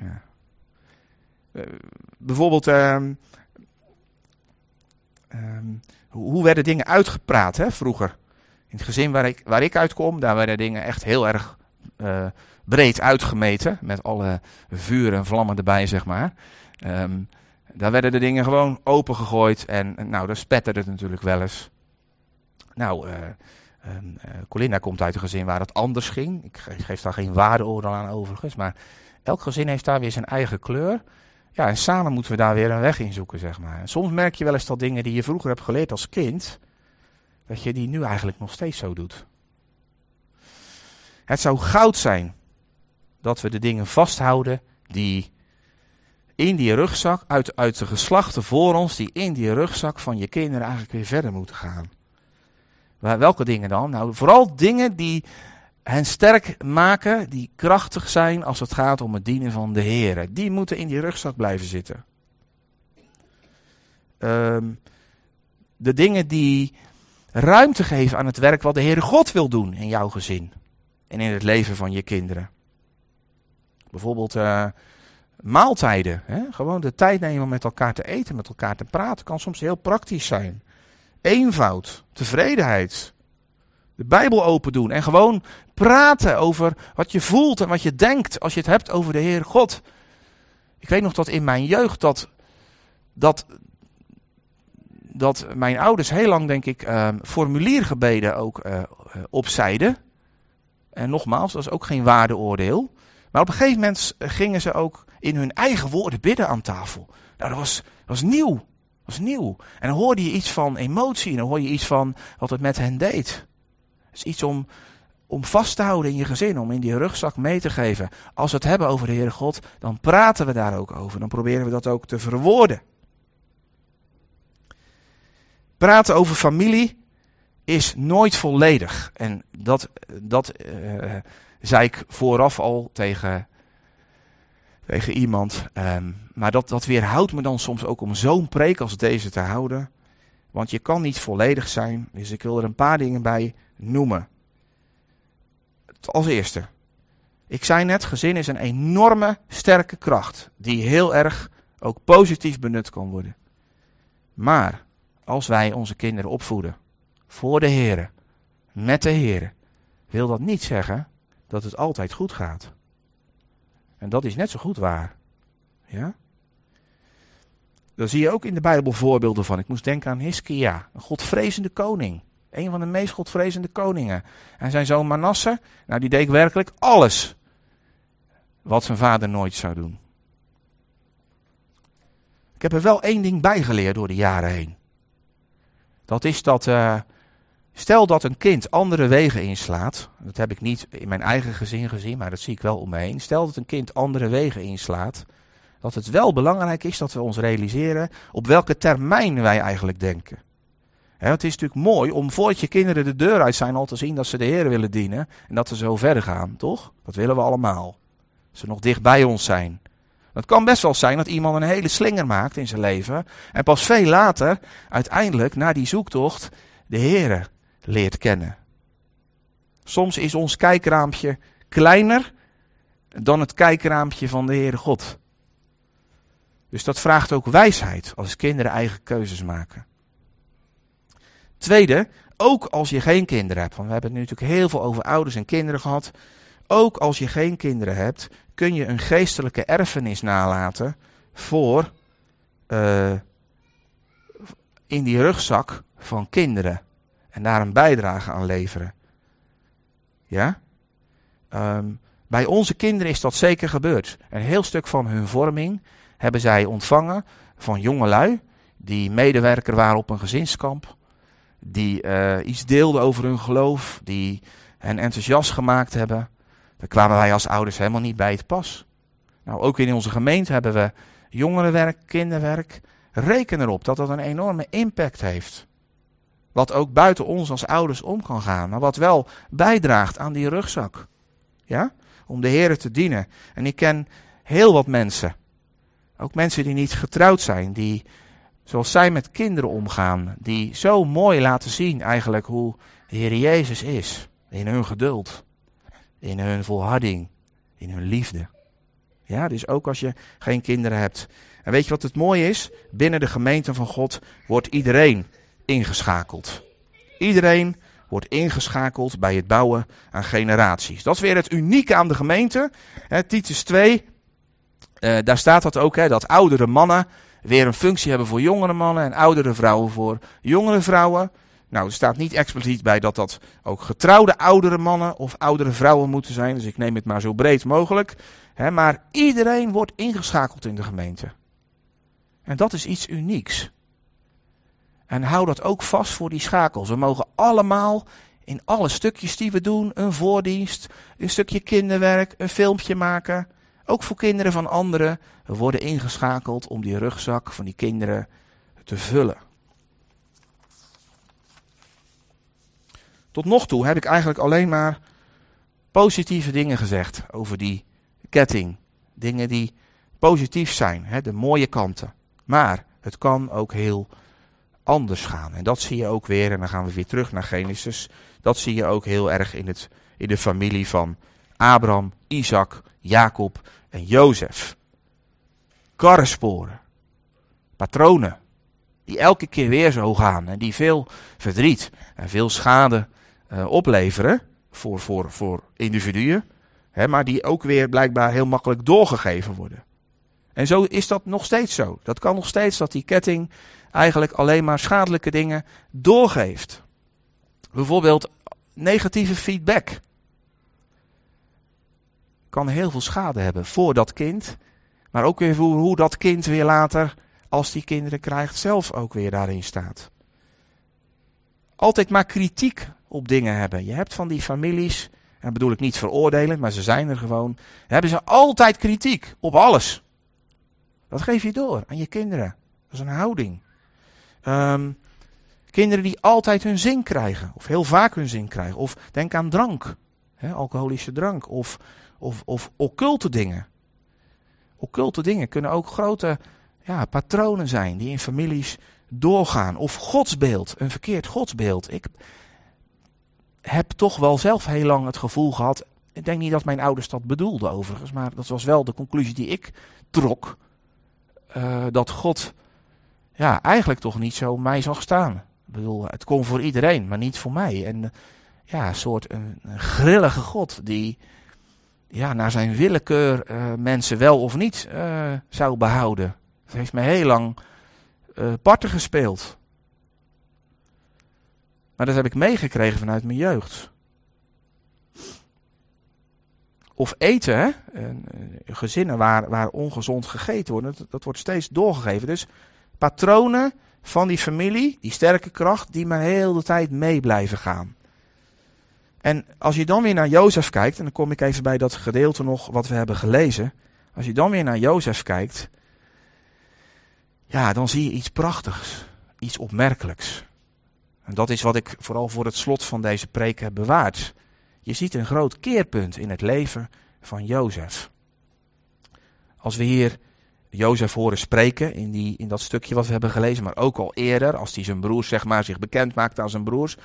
ja. Uh, bijvoorbeeld, um, um, hoe werden dingen uitgepraat hè, vroeger? In het gezin waar ik, waar ik uitkom, daar werden dingen echt heel erg breed uitgemeten. Met alle vuur en vlammen erbij, zeg maar. Um, daar werden de dingen gewoon opengegooid. En nou, daar spetterde het natuurlijk wel eens. Nou, uh, Colinda komt uit een gezin waar het anders ging. Ik geef daar geen waardeoordeel aan overigens. Maar elk gezin heeft daar weer zijn eigen kleur. Ja, en samen moeten we daar weer een weg in zoeken, zeg maar. En soms merk je wel eens dat dingen die je vroeger hebt geleerd als kind dat je die nu eigenlijk nog steeds zo doet. Het zou goud zijn dat we de dingen vasthouden die in die rugzak, uit, uit de geslachten voor ons, die in die rugzak van je kinderen eigenlijk weer verder moeten gaan. Welke dingen dan? Nou, vooral dingen die hen sterk maken, die krachtig zijn als het gaat om het dienen van de Heer. Die moeten in die rugzak blijven zitten. Ehm, de dingen die ruimte geven aan het werk wat de Heere God wil doen in jouw gezin en in het leven van je kinderen. Bijvoorbeeld uh, maaltijden. Hè? Gewoon de tijd nemen om met elkaar te eten, met elkaar te praten, kan soms heel praktisch zijn. Eenvoud, tevredenheid. De Bijbel open doen en gewoon praten over wat je voelt en wat je denkt als je het hebt over de Heer God. Ik weet nog dat in mijn jeugd dat, dat, dat mijn ouders heel lang, denk ik, uh, formuliergebeden ook uh, opzeiden. En nogmaals, dat is ook geen waardeoordeel. Maar op een gegeven moment gingen ze ook in hun eigen woorden bidden aan tafel. Nou, dat was, dat was nieuw. Dat was nieuw. En dan hoorde je iets van emotie. En dan hoor je iets van wat het met hen deed. Het is iets om, om vast te houden in je gezin. Om in die rugzak mee te geven. Als we het hebben over de Heere God, dan praten we daar ook over. Dan proberen we dat ook te verwoorden. Praten over familie is nooit volledig. En dat, dat uh, zei ik vooraf al tegen, tegen iemand. Um, maar dat, dat weerhoudt me dan soms ook om zo'n preek als deze te houden. Want je kan niet volledig zijn. Dus ik wil er een paar dingen bij noemen. Als eerste. Ik zei net, gezin is een enorme sterke kracht. Die heel erg ook positief benut kan worden. Maar als wij onze kinderen opvoeden voor de Heer, met de Heer, wil dat niet zeggen dat het altijd goed gaat. En dat is net zo goed waar. Ja? Daar zie je ook in de Bijbel voorbeelden van. Ik moest denken aan Hiskia, een godvrezende koning. Een van de meest godvrezende koningen. En zijn zoon Manasse, nou die deed werkelijk alles wat zijn vader nooit zou doen. Ik heb er wel één ding bij geleerd door de jaren heen. Dat is dat, uh, stel dat een kind andere wegen inslaat. Dat heb ik niet in mijn eigen gezin gezien, maar dat zie ik wel om me heen. Stel dat een kind andere wegen inslaat. Dat het wel belangrijk is dat we ons realiseren op welke termijn wij eigenlijk denken. het is natuurlijk mooi om voordat je kinderen de deur uit zijn al te zien dat ze de Heer willen dienen. En dat ze zo verder gaan, toch? Dat willen we allemaal. Dat ze nog dicht bij ons zijn. Het kan best wel zijn dat iemand een hele slinger maakt in zijn leven. En pas veel later, uiteindelijk, na die zoektocht, de Heere leert kennen. Soms is ons kijkraampje kleiner dan het kijkraampje van de Heere God. Dus dat vraagt ook wijsheid als kinderen eigen keuzes maken. Tweede, ook als je geen kinderen hebt, want we hebben het nu natuurlijk heel veel over ouders en kinderen gehad. Ook als je geen kinderen hebt, kun je een geestelijke erfenis nalaten voor uh, in die rugzak van kinderen. En daar een bijdrage aan leveren. Ja? Um, bij onze kinderen is dat zeker gebeurd. Een heel stuk van hun vorming hebben zij ontvangen van jongelui die medewerker waren op een gezinskamp. Die uh, iets deelden over hun geloof, die hen enthousiast gemaakt hebben. Daar kwamen wij als ouders helemaal niet bij het pas. Nou, ook in onze gemeente hebben we jongerenwerk, kinderwerk. Reken erop dat dat een enorme impact heeft. Wat ook buiten ons als ouders om kan gaan, maar wat wel bijdraagt aan die rugzak. Ja? Om de Heer te dienen. En ik ken heel wat mensen, ook mensen die niet getrouwd zijn, die zoals zij met kinderen omgaan, die zo mooi laten zien eigenlijk hoe de Heer Jezus is. In hun geduld, in hun volharding, in hun liefde. Ja, dus ook als je geen kinderen hebt. En weet je wat het mooie is? Binnen de gemeente van God wordt iedereen ingeschakeld. Iedereen wordt ingeschakeld bij het bouwen aan generaties. Dat is weer het unieke aan de gemeente. Titus 2, uh, daar staat dat ook, hè, dat oudere mannen weer een functie hebben voor jongere mannen en oudere vrouwen voor jongere vrouwen. Nou, er staat niet expliciet bij dat dat ook getrouwde oudere mannen of oudere vrouwen moeten zijn. Dus ik neem het maar zo breed mogelijk. Maar iedereen wordt ingeschakeld in de gemeente. En dat is iets unieks. En hou dat ook vast voor die schakels. We mogen allemaal In alle stukjes die we doen, een voordienst, een stukje kinderwerk, een filmpje maken. Ook voor kinderen van anderen. We worden ingeschakeld om die rugzak van die kinderen te vullen. Tot nog toe heb ik eigenlijk alleen maar positieve dingen gezegd over die ketting. Dingen die positief zijn, hè, de mooie kanten. Maar het kan ook heel anders gaan. En dat zie je ook weer, en dan gaan we weer terug naar Genesis. Dat zie je ook heel erg in, het, in de familie van Abraham, Isaac, Jacob en Jozef. Karrensporen, patronen, die elke keer weer zo gaan en die veel verdriet en veel schade uh, opleveren voor, voor, voor individuen, hè, maar die ook weer blijkbaar heel makkelijk doorgegeven worden. En zo is dat nog steeds zo. Dat kan nog steeds dat die ketting eigenlijk alleen maar schadelijke dingen doorgeeft. Bijvoorbeeld negatieve feedback. Kan heel veel schade hebben voor dat kind. Maar ook weer voor hoe dat kind weer later, als die kinderen krijgt, zelf ook weer daarin staat. Altijd maar kritiek op dingen hebben. Je hebt van die families, en bedoel ik niet veroordelen, maar ze zijn er gewoon. Hebben ze altijd kritiek op alles. Dat geef je door aan je kinderen. Dat is een houding. Um, kinderen die altijd hun zin krijgen, of heel vaak hun zin krijgen. Of denk aan drank, hè, alcoholische drank, of, of, of occulte dingen. Occulte dingen kunnen ook grote ja, patronen zijn die in families doorgaan. Of godsbeeld, een verkeerd godsbeeld. Ik heb toch wel zelf heel lang het gevoel gehad. Ik denk niet dat mijn ouders dat bedoelden overigens, maar dat was wel de conclusie die ik trok. Uh, dat God ja, eigenlijk toch niet zo mij zag staan. Ik bedoel, het kon voor iedereen, maar niet voor mij. En ja, een soort een, grillige God die ja, naar zijn willekeur uh, mensen wel of niet zou behouden. Dat heeft mij heel lang uh, parten gespeeld. Maar dat heb ik meegekregen vanuit mijn jeugd. Of eten, hè? gezinnen waar, waar ongezond gegeten wordt, dat, dat wordt steeds doorgegeven. Dus patronen van die familie, die sterke kracht, die maar heel de tijd mee blijven gaan. En als je dan weer naar Jozef kijkt, en dan kom ik even bij dat gedeelte nog wat we hebben gelezen. Als je dan weer naar Jozef kijkt, ja, dan zie je iets prachtigs, iets opmerkelijks. En dat is wat ik vooral voor het slot van deze preek heb bewaard. Je ziet een groot keerpunt in het leven van Jozef. Als we hier Jozef horen spreken in, die, in dat stukje wat we hebben gelezen, maar ook al eerder, als hij zijn broers zeg maar zich bekend maakt aan zijn broers,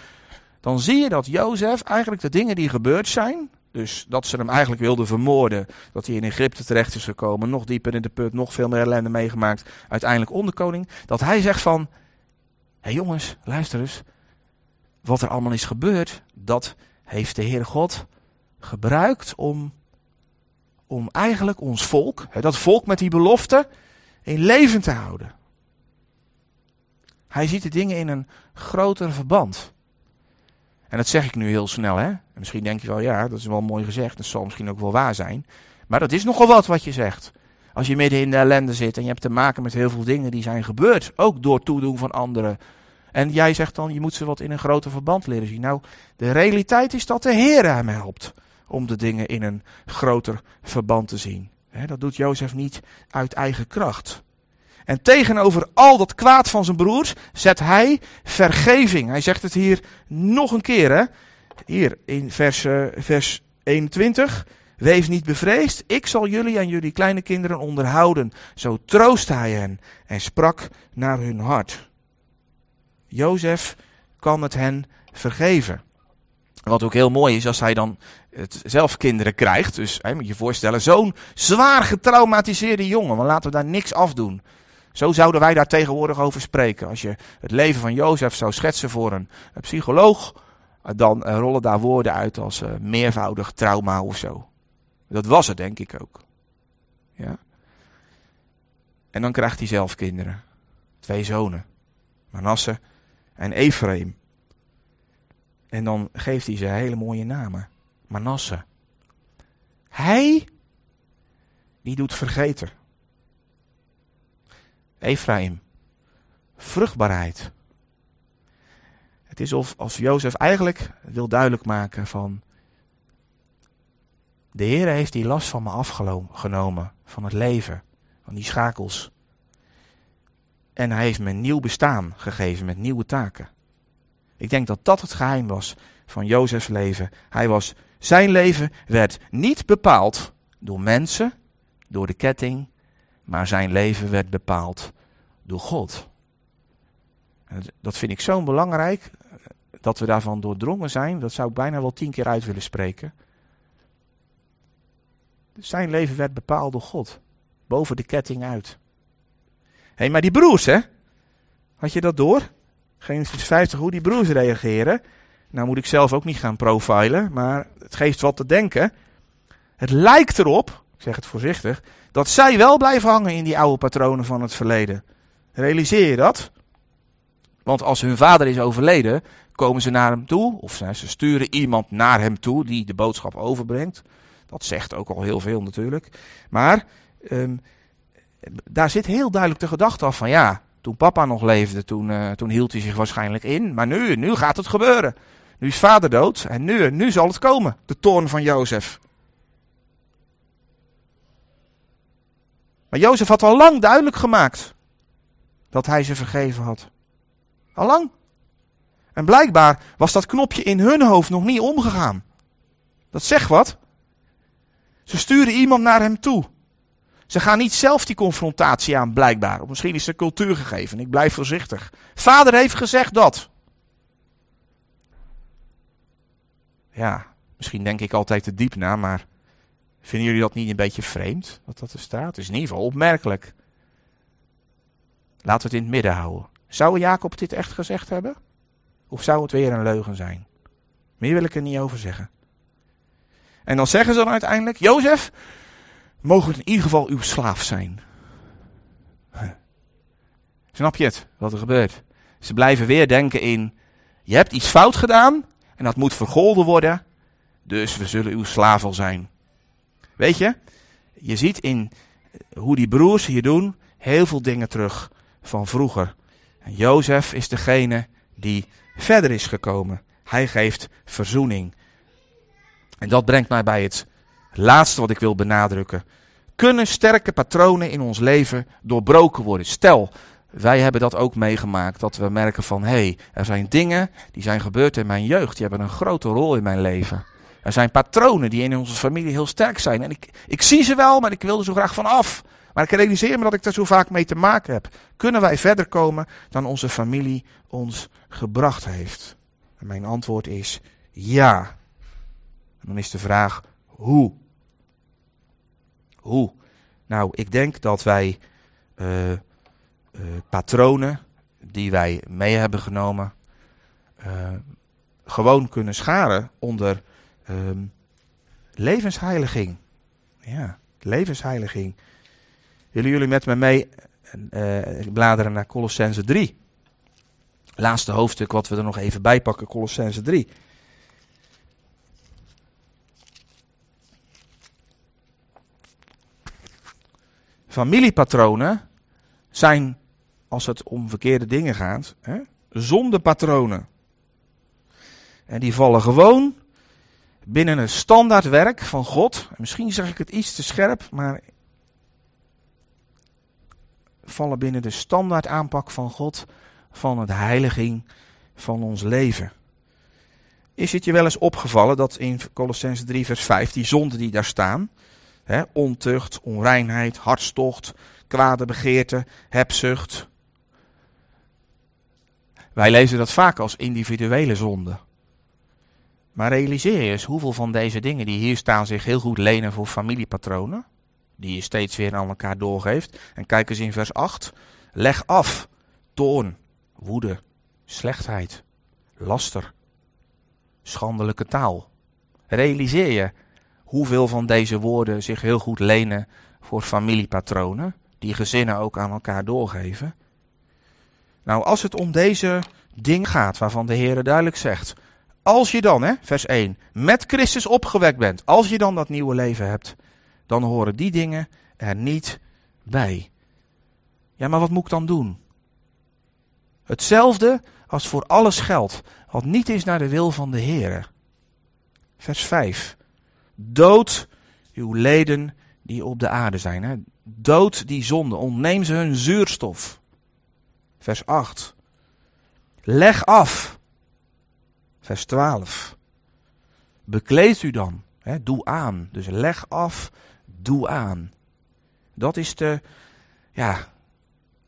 dan zie je dat Jozef eigenlijk de dingen die gebeurd zijn, dus dat ze hem eigenlijk wilden vermoorden, dat hij in Egypte terecht is gekomen, nog dieper in de put, nog veel meer ellende meegemaakt, uiteindelijk onderkoning, dat hij zegt van, hé hey jongens, luister eens, wat er allemaal is gebeurd, dat heeft de Heer God gebruikt om om eigenlijk ons volk, dat volk met die belofte, in leven te houden. Hij ziet de dingen in een groter verband. En dat zeg ik nu heel snel, hè? En misschien denk je wel, ja, dat is wel mooi gezegd. Dat zal misschien ook wel waar zijn. Maar dat is nogal wat wat je zegt. Als je midden in de ellende zit en je hebt te maken met heel veel dingen die zijn gebeurd. Ook door toedoen van anderen. En jij zegt dan, je moet ze wat in een groter verband leren zien. Nou, de realiteit is dat de Heer hem helpt om de dingen in een groter verband te zien. dat doet Jozef niet uit eigen kracht. En tegenover al dat kwaad van zijn broers zet hij vergeving. Hij zegt het hier nog een keer. Hier in vers, uh, vers 21. Wees niet bevreesd, ik zal jullie en jullie kleine kinderen onderhouden. Zo troost hij hen en sprak naar hun hart. Jozef kan het hen vergeven. Wat ook heel mooi is als hij dan zelf kinderen krijgt. Dus hè, moet je voorstellen, zo'n zwaar getraumatiseerde jongen. Maar laten we daar niks afdoen. Zo zouden wij daar tegenwoordig over spreken. Als je het leven van Jozef zou schetsen voor een, psycholoog, dan uh, rollen daar woorden uit als uh, meervoudig trauma of zo. Dat was het denk ik ook. Ja. En dan krijgt hij zelf kinderen. Twee zonen. Manasse en Ephraim. En dan geeft hij ze hele mooie namen. Manasse. Hij, die doet vergeten. Ephraim. Vruchtbaarheid. Het is of als Jozef eigenlijk wil duidelijk maken van de Heer heeft die last van me afgenomen, van het leven, van die schakels. En hij heeft me een nieuw bestaan gegeven met nieuwe taken. Ik denk dat dat het geheim was van Jozefs leven. Hij was, zijn leven werd niet bepaald door mensen, door de ketting, maar zijn leven werd bepaald door God. Dat vind ik zo belangrijk, dat we daarvan doordrongen zijn. Dat zou ik bijna wel tien keer uit willen spreken. Zijn leven werd bepaald door God. Boven de ketting uit. Hey, maar die broers, hè? Had je dat door? Genesis 50, hoe die broers reageren. Nou moet ik zelf ook niet gaan profilen, maar het geeft wat te denken. Het lijkt erop, ik zeg het voorzichtig, dat zij wel blijven hangen in die oude patronen van het verleden. Realiseer je dat? Want als hun vader is overleden, komen ze naar hem toe, of ze sturen iemand naar hem toe die de boodschap overbrengt. Dat zegt ook al heel veel natuurlijk. Maar um, daar zit heel duidelijk de gedachte af van ja, toen papa nog leefde, toen, uh, toen hield hij zich waarschijnlijk in. Maar nu, nu gaat het gebeuren. Nu is vader dood en nu, nu zal het komen, de toorn van Jozef. Maar Jozef had al lang duidelijk gemaakt dat hij ze vergeven had. Al lang. En blijkbaar was dat knopje in hun hoofd nog niet omgegaan. Dat zegt wat. Ze sturen iemand naar hem toe. Ze gaan niet zelf die confrontatie aan, blijkbaar. Of misschien is de cultuur gegeven. Ik blijf voorzichtig. Vader heeft gezegd dat. Ja, misschien denk ik altijd te diep na, maar vinden jullie dat niet een beetje vreemd? Wat dat er staat? Het is in ieder geval opmerkelijk. Laten we het in het midden houden. Zou Jacob dit echt gezegd hebben? Of zou het weer een leugen zijn? Meer wil ik er niet over zeggen. En dan zeggen ze dan uiteindelijk: Jozef, mogen in ieder geval uw slaaf zijn. Snap je het, wat er gebeurt? Ze blijven weer denken in: je hebt iets fout gedaan en dat moet vergolden worden, dus we zullen uw slaaf al zijn. Weet je, je ziet in hoe die broers hier doen heel veel dingen terug van vroeger. En Jozef is degene die verder is gekomen. Hij geeft verzoening. En dat brengt mij bij het laatste wat ik wil benadrukken. Kunnen sterke patronen in ons leven doorbroken worden? Stel, wij hebben dat ook meegemaakt, dat we merken van, hé, hey, er zijn dingen die zijn gebeurd in mijn jeugd, die hebben een grote rol in mijn leven. Er zijn patronen die in onze familie heel sterk zijn. En ik, ik zie ze wel, maar ik wil er zo graag van af. Maar ik realiseer me dat ik daar zo vaak mee te maken heb. Kunnen wij verder komen dan onze familie ons gebracht heeft? En mijn antwoord is ja. En dan is de vraag hoe? Hoe? Nou, ik denk dat wij uh, uh, patronen die wij mee hebben genomen, uh, gewoon kunnen scharen onder ehm, levensheiliging. Ja, levensheiliging. Willen jullie met me mee bladeren naar Colossense 3? Laatste hoofdstuk wat we er nog even bij pakken, Colossense 3. Familiepatronen zijn, als het om verkeerde dingen gaat, hè, zondepatronen. En die vallen gewoon binnen een standaardwerk van God. Misschien zeg ik het iets te scherp, maar vallen binnen de standaard aanpak van God van het heiliging van ons leven. Is het je wel eens opgevallen dat in Colossense 3 vers 5 die zonden die daar staan, Ontucht, onreinheid, hartstocht, kwade begeerte, hebzucht. Wij lezen dat vaak als individuele zonde. Maar realiseer je eens hoeveel van deze dingen die hier staan zich heel goed lenen voor familiepatronen. Die je steeds weer aan elkaar doorgeeft. En kijk eens in vers 8. Leg af toorn, woede, slechtheid, laster, schandelijke taal. Realiseer je hoeveel van deze woorden zich heel goed lenen voor familiepatronen, die gezinnen ook aan elkaar doorgeven. Nou, als het om deze ding gaat, waarvan de Heer duidelijk zegt, als je dan, hè, vers 1, met Christus opgewekt bent, als je dan dat nieuwe leven hebt, dan horen die dingen er niet bij. Ja, maar wat moet ik dan doen? Hetzelfde als voor alles geldt, wat niet is naar de wil van de Heere. Vers 5. Dood uw leden die op de aarde zijn. Hè? Dood die zonde, ontneem ze hun zuurstof. Vers 8. Leg af. Vers 12. Bekleed u dan. Hè? Doe aan. Dus leg af, doe aan. Dat is de ja,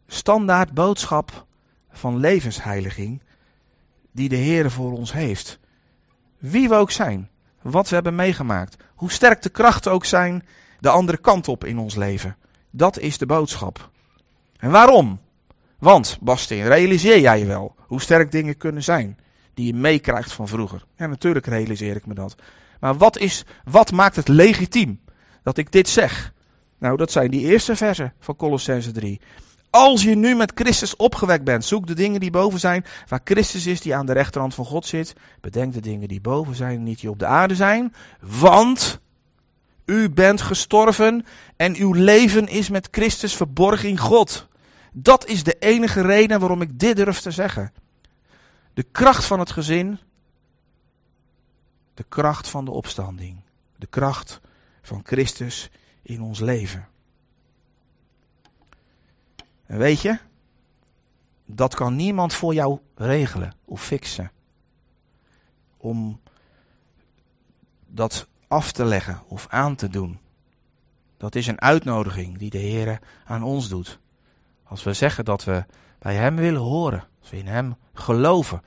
standaard boodschap van levensheiliging die de Heer voor ons heeft. Wie we ook zijn, wat we hebben meegemaakt, hoe sterk de krachten ook zijn de andere kant op in ons leven. Dat is de boodschap. En waarom? Want, Bastien, realiseer jij je wel hoe sterk dingen kunnen zijn die je meekrijgt van vroeger? Ja, natuurlijk realiseer ik me dat. Maar wat, is, wat maakt het legitiem dat ik dit zeg? Nou, dat zijn die eerste versen van Colossense 3. Als je nu met Christus opgewekt bent, zoek de dingen die boven zijn, waar Christus is die aan de rechterhand van God zit. Bedenk de dingen die boven zijn, niet die op de aarde zijn. Want u bent gestorven en uw leven is met Christus verborgen in God. Dat is de enige reden waarom ik dit durf te zeggen. De kracht van het gezin, de kracht van de opstanding, de kracht van Christus in ons leven. En weet je, dat kan niemand voor jou regelen of fixen. Om dat af te leggen of aan te doen. Dat is een uitnodiging die de Heer aan ons doet. Als we zeggen dat we bij Hem willen horen, als we in Hem geloven,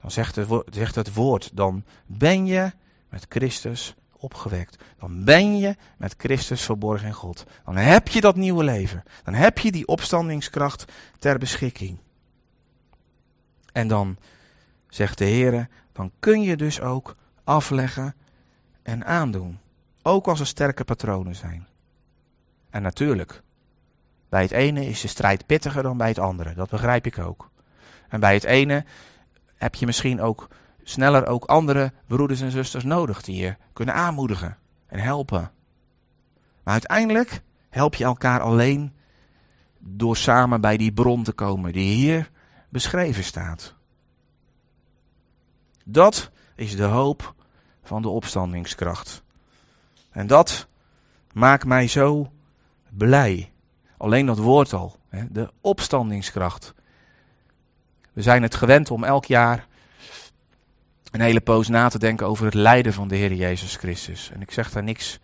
dan zegt het, woord, dan ben je met Christus opgewekt. Dan ben je met Christus verborgen in God. Dan heb je dat nieuwe leven. Dan heb je die opstandingskracht ter beschikking. En dan zegt de Heer, dan kun je dus ook afleggen en aandoen. Ook als er sterke patronen zijn. En natuurlijk, bij het ene is de strijd pittiger dan bij het andere. Dat begrijp ik ook. En bij het ene heb je misschien ook sneller ook andere broeders en zusters nodig die je kunnen aanmoedigen en helpen. Maar uiteindelijk help je elkaar alleen door samen bij die bron te komen die hier beschreven staat. Dat is de hoop van de opstandingskracht. En dat maakt mij zo blij. Alleen dat woord al, de opstandingskracht. We zijn het gewend om elk jaar een hele poos na te denken over het lijden van de Heer Jezus Christus. En ik zeg daar niks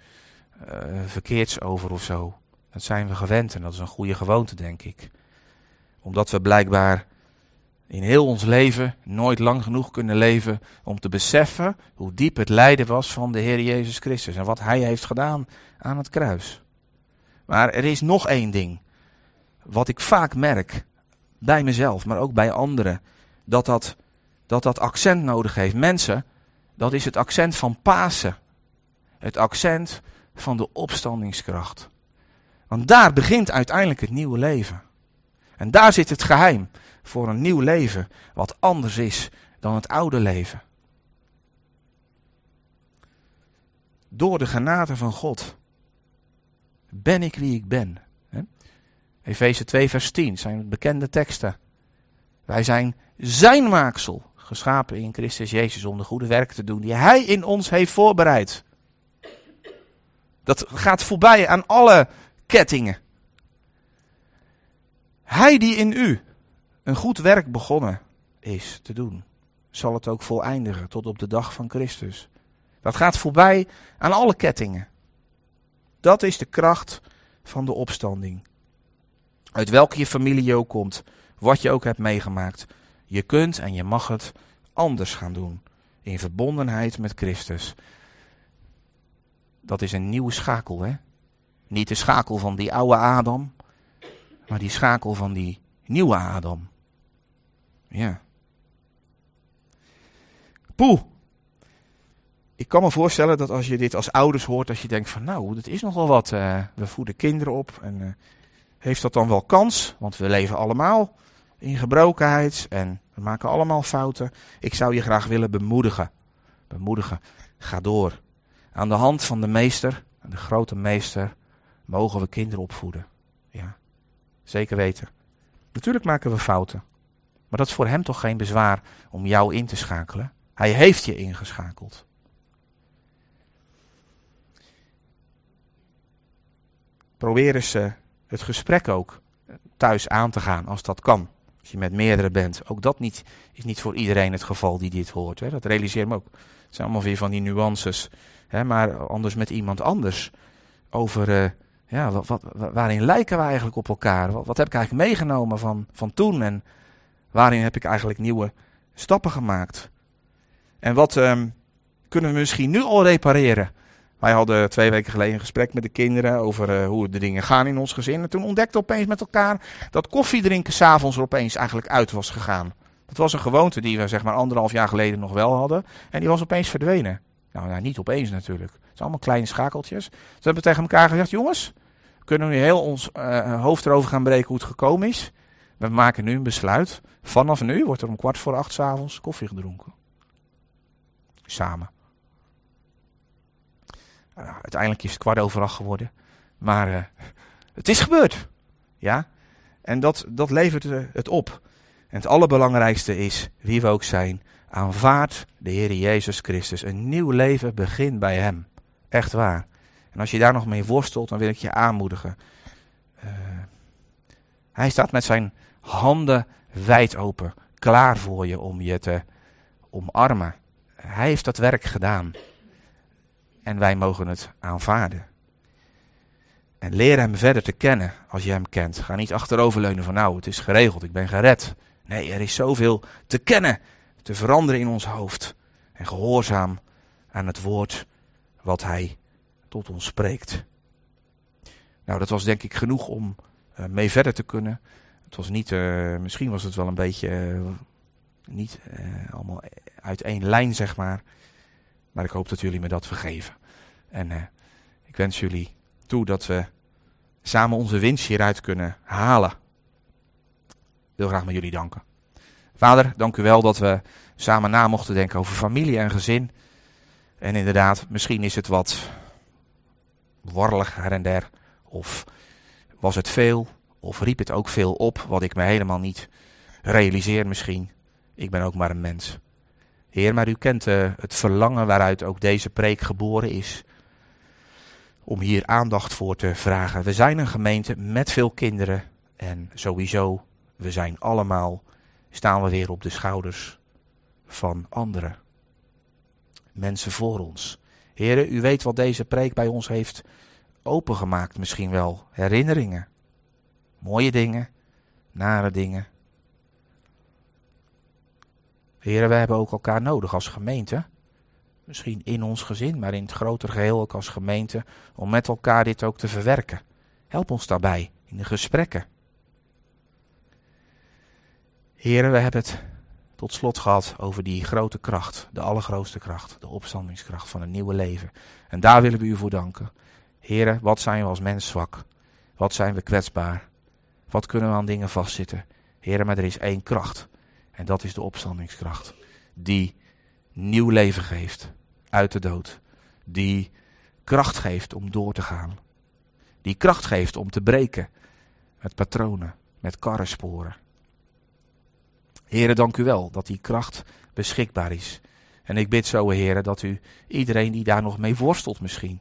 uh, verkeerds over of zo. Dat zijn we gewend en dat is een goede gewoonte, denk ik. Omdat we blijkbaar in heel ons leven nooit lang genoeg kunnen leven om te beseffen hoe diep het lijden was van de Heer Jezus Christus en wat Hij heeft gedaan aan het kruis. Maar er is nog één ding, wat ik vaak merk bij mezelf, maar ook bij anderen, dat dat dat dat accent nodig heeft. Mensen, dat is het accent van Pasen. Het accent van de opstandingskracht. Want daar begint uiteindelijk het nieuwe leven. En daar zit het geheim voor een nieuw leven, wat anders is dan het oude leven. Door de genade van God ben ik wie ik ben. Efeze 2, vers 10 zijn bekende teksten. Wij zijn zijn maaksel, geschapen in Christus Jezus om de goede werken te doen die Hij in ons heeft voorbereid. Dat gaat voorbij aan alle kettingen. Hij die in u een goed werk begonnen is te doen, zal het ook voleindigen tot op de dag van Christus. Dat gaat voorbij aan alle kettingen. Dat is de kracht van de opstanding. Uit welke je familie je ook komt, wat je ook hebt meegemaakt. Je kunt en je mag het anders gaan doen. In verbondenheid met Christus. Dat is een nieuwe schakel, hè? Niet de schakel van die oude Adam, maar die schakel van die nieuwe Adam. Ja. Poeh. Ik kan me voorstellen dat als je dit als ouders hoort, dat je denkt van nou, dat is nogal wat. Uh, we voeden kinderen op en uh, heeft dat dan wel kans? Want we leven allemaal in gebrokenheid en we maken allemaal fouten. Ik zou je graag willen bemoedigen. Bemoedigen. Ga door. Aan de hand van de meester, de grote meester, mogen we kinderen opvoeden. Ja, zeker weten. Natuurlijk maken we fouten. Maar dat is voor hem toch geen bezwaar om jou in te schakelen? Hij heeft je ingeschakeld. Probeer eens uh, het gesprek ook thuis aan te gaan, als dat kan. Als je met meerdere bent. Ook dat niet, is niet voor iedereen het geval die dit hoort. Hè. Dat realiseer me ook. Het zijn allemaal weer van die nuances. Hè, maar anders met iemand anders. Over, uh, ja, wat, waarin lijken we eigenlijk op elkaar? Wat, heb ik eigenlijk meegenomen van, van toen? En waarin heb ik eigenlijk nieuwe stappen gemaakt? En wat um, kunnen we misschien nu al repareren? Wij hadden twee weken geleden een gesprek met de kinderen over uh, hoe de dingen gaan in ons gezin. En toen ontdekten we opeens met elkaar dat koffie drinken s'avonds er opeens eigenlijk uit was gegaan. Dat was een gewoonte die we zeg maar anderhalf jaar geleden nog wel hadden. En die was opeens verdwenen. Nou, nou niet opeens natuurlijk. Het zijn allemaal kleine schakeltjes. Toen hebben tegen elkaar gezegd, jongens, kunnen we nu heel ons uh, hoofd erover gaan breken hoe het gekomen is. We maken nu een besluit. Vanaf nu wordt er om kwart voor acht s'avonds koffie gedronken. Samen. Nou, uiteindelijk is het kwart over acht geworden. Maar uh, het is gebeurd. Ja? En dat, dat levert uh, het op. En het allerbelangrijkste is, wie we ook zijn, aanvaard de Heer Jezus Christus. Een nieuw leven begint bij Hem. Echt waar. En als je daar nog mee worstelt, dan wil ik je aanmoedigen. Uh, hij staat met zijn handen wijd open, klaar voor je om je te omarmen. Hij heeft dat werk gedaan. En wij mogen het aanvaarden. En leer hem verder te kennen als je hem kent. Ga niet achteroverleunen van nou, het is geregeld, ik ben gered. Nee, er is zoveel te kennen, te veranderen in ons hoofd. En gehoorzaam aan het woord wat hij tot ons spreekt. Nou, dat was denk ik genoeg om uh, mee verder te kunnen. Het was niet, uh, misschien was het wel een beetje uh, niet allemaal uit één lijn, zeg maar. Maar ik hoop dat jullie me dat vergeven. En uh, ik wens jullie toe dat we samen onze winst hieruit kunnen halen. Ik wil graag met jullie danken. Vader, dank u wel dat we samen na mochten denken over familie en gezin. En inderdaad, misschien is het wat warrelig her en der. Of was het veel? Of riep het ook veel op wat ik me helemaal niet realiseer misschien. Ik ben ook maar een mens. Heer, maar u kent uh, het verlangen waaruit ook deze preek geboren is. Om hier aandacht voor te vragen. We zijn een gemeente met veel kinderen. En sowieso, we zijn allemaal, staan we weer op de schouders van anderen. Mensen voor ons. Heren, u weet wat deze preek bij ons heeft opengemaakt. Misschien wel herinneringen. Mooie dingen, nare dingen, Heren, wij hebben ook elkaar nodig als gemeente. Misschien in ons gezin, maar in het grotere geheel ook als gemeente. Om met elkaar dit ook te verwerken. Help ons daarbij in de gesprekken. Heren, we hebben het tot slot gehad over die grote kracht, de allergrootste kracht, de opstandingskracht van een nieuwe leven. En daar willen we u voor danken. Heren, wat zijn we als mens zwak? Wat zijn we kwetsbaar? Wat kunnen we aan dingen vastzitten? Heren, maar er is één kracht. En dat is de opstandingskracht. Die nieuw leven geeft uit de dood. Die kracht geeft om door te gaan. Die kracht geeft om te breken met patronen, met karrensporen. Heren, dank u wel dat die kracht beschikbaar is. En ik bid zo, heren, dat u iedereen die daar nog mee worstelt misschien,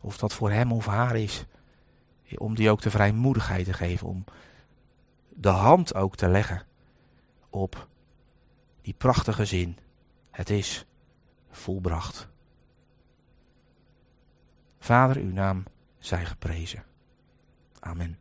of dat voor hem of haar is, om die ook de vrijmoedigheid te geven, om de hand ook te leggen op die prachtige zin. Het is volbracht. Vader, uw naam zij geprezen. Amen.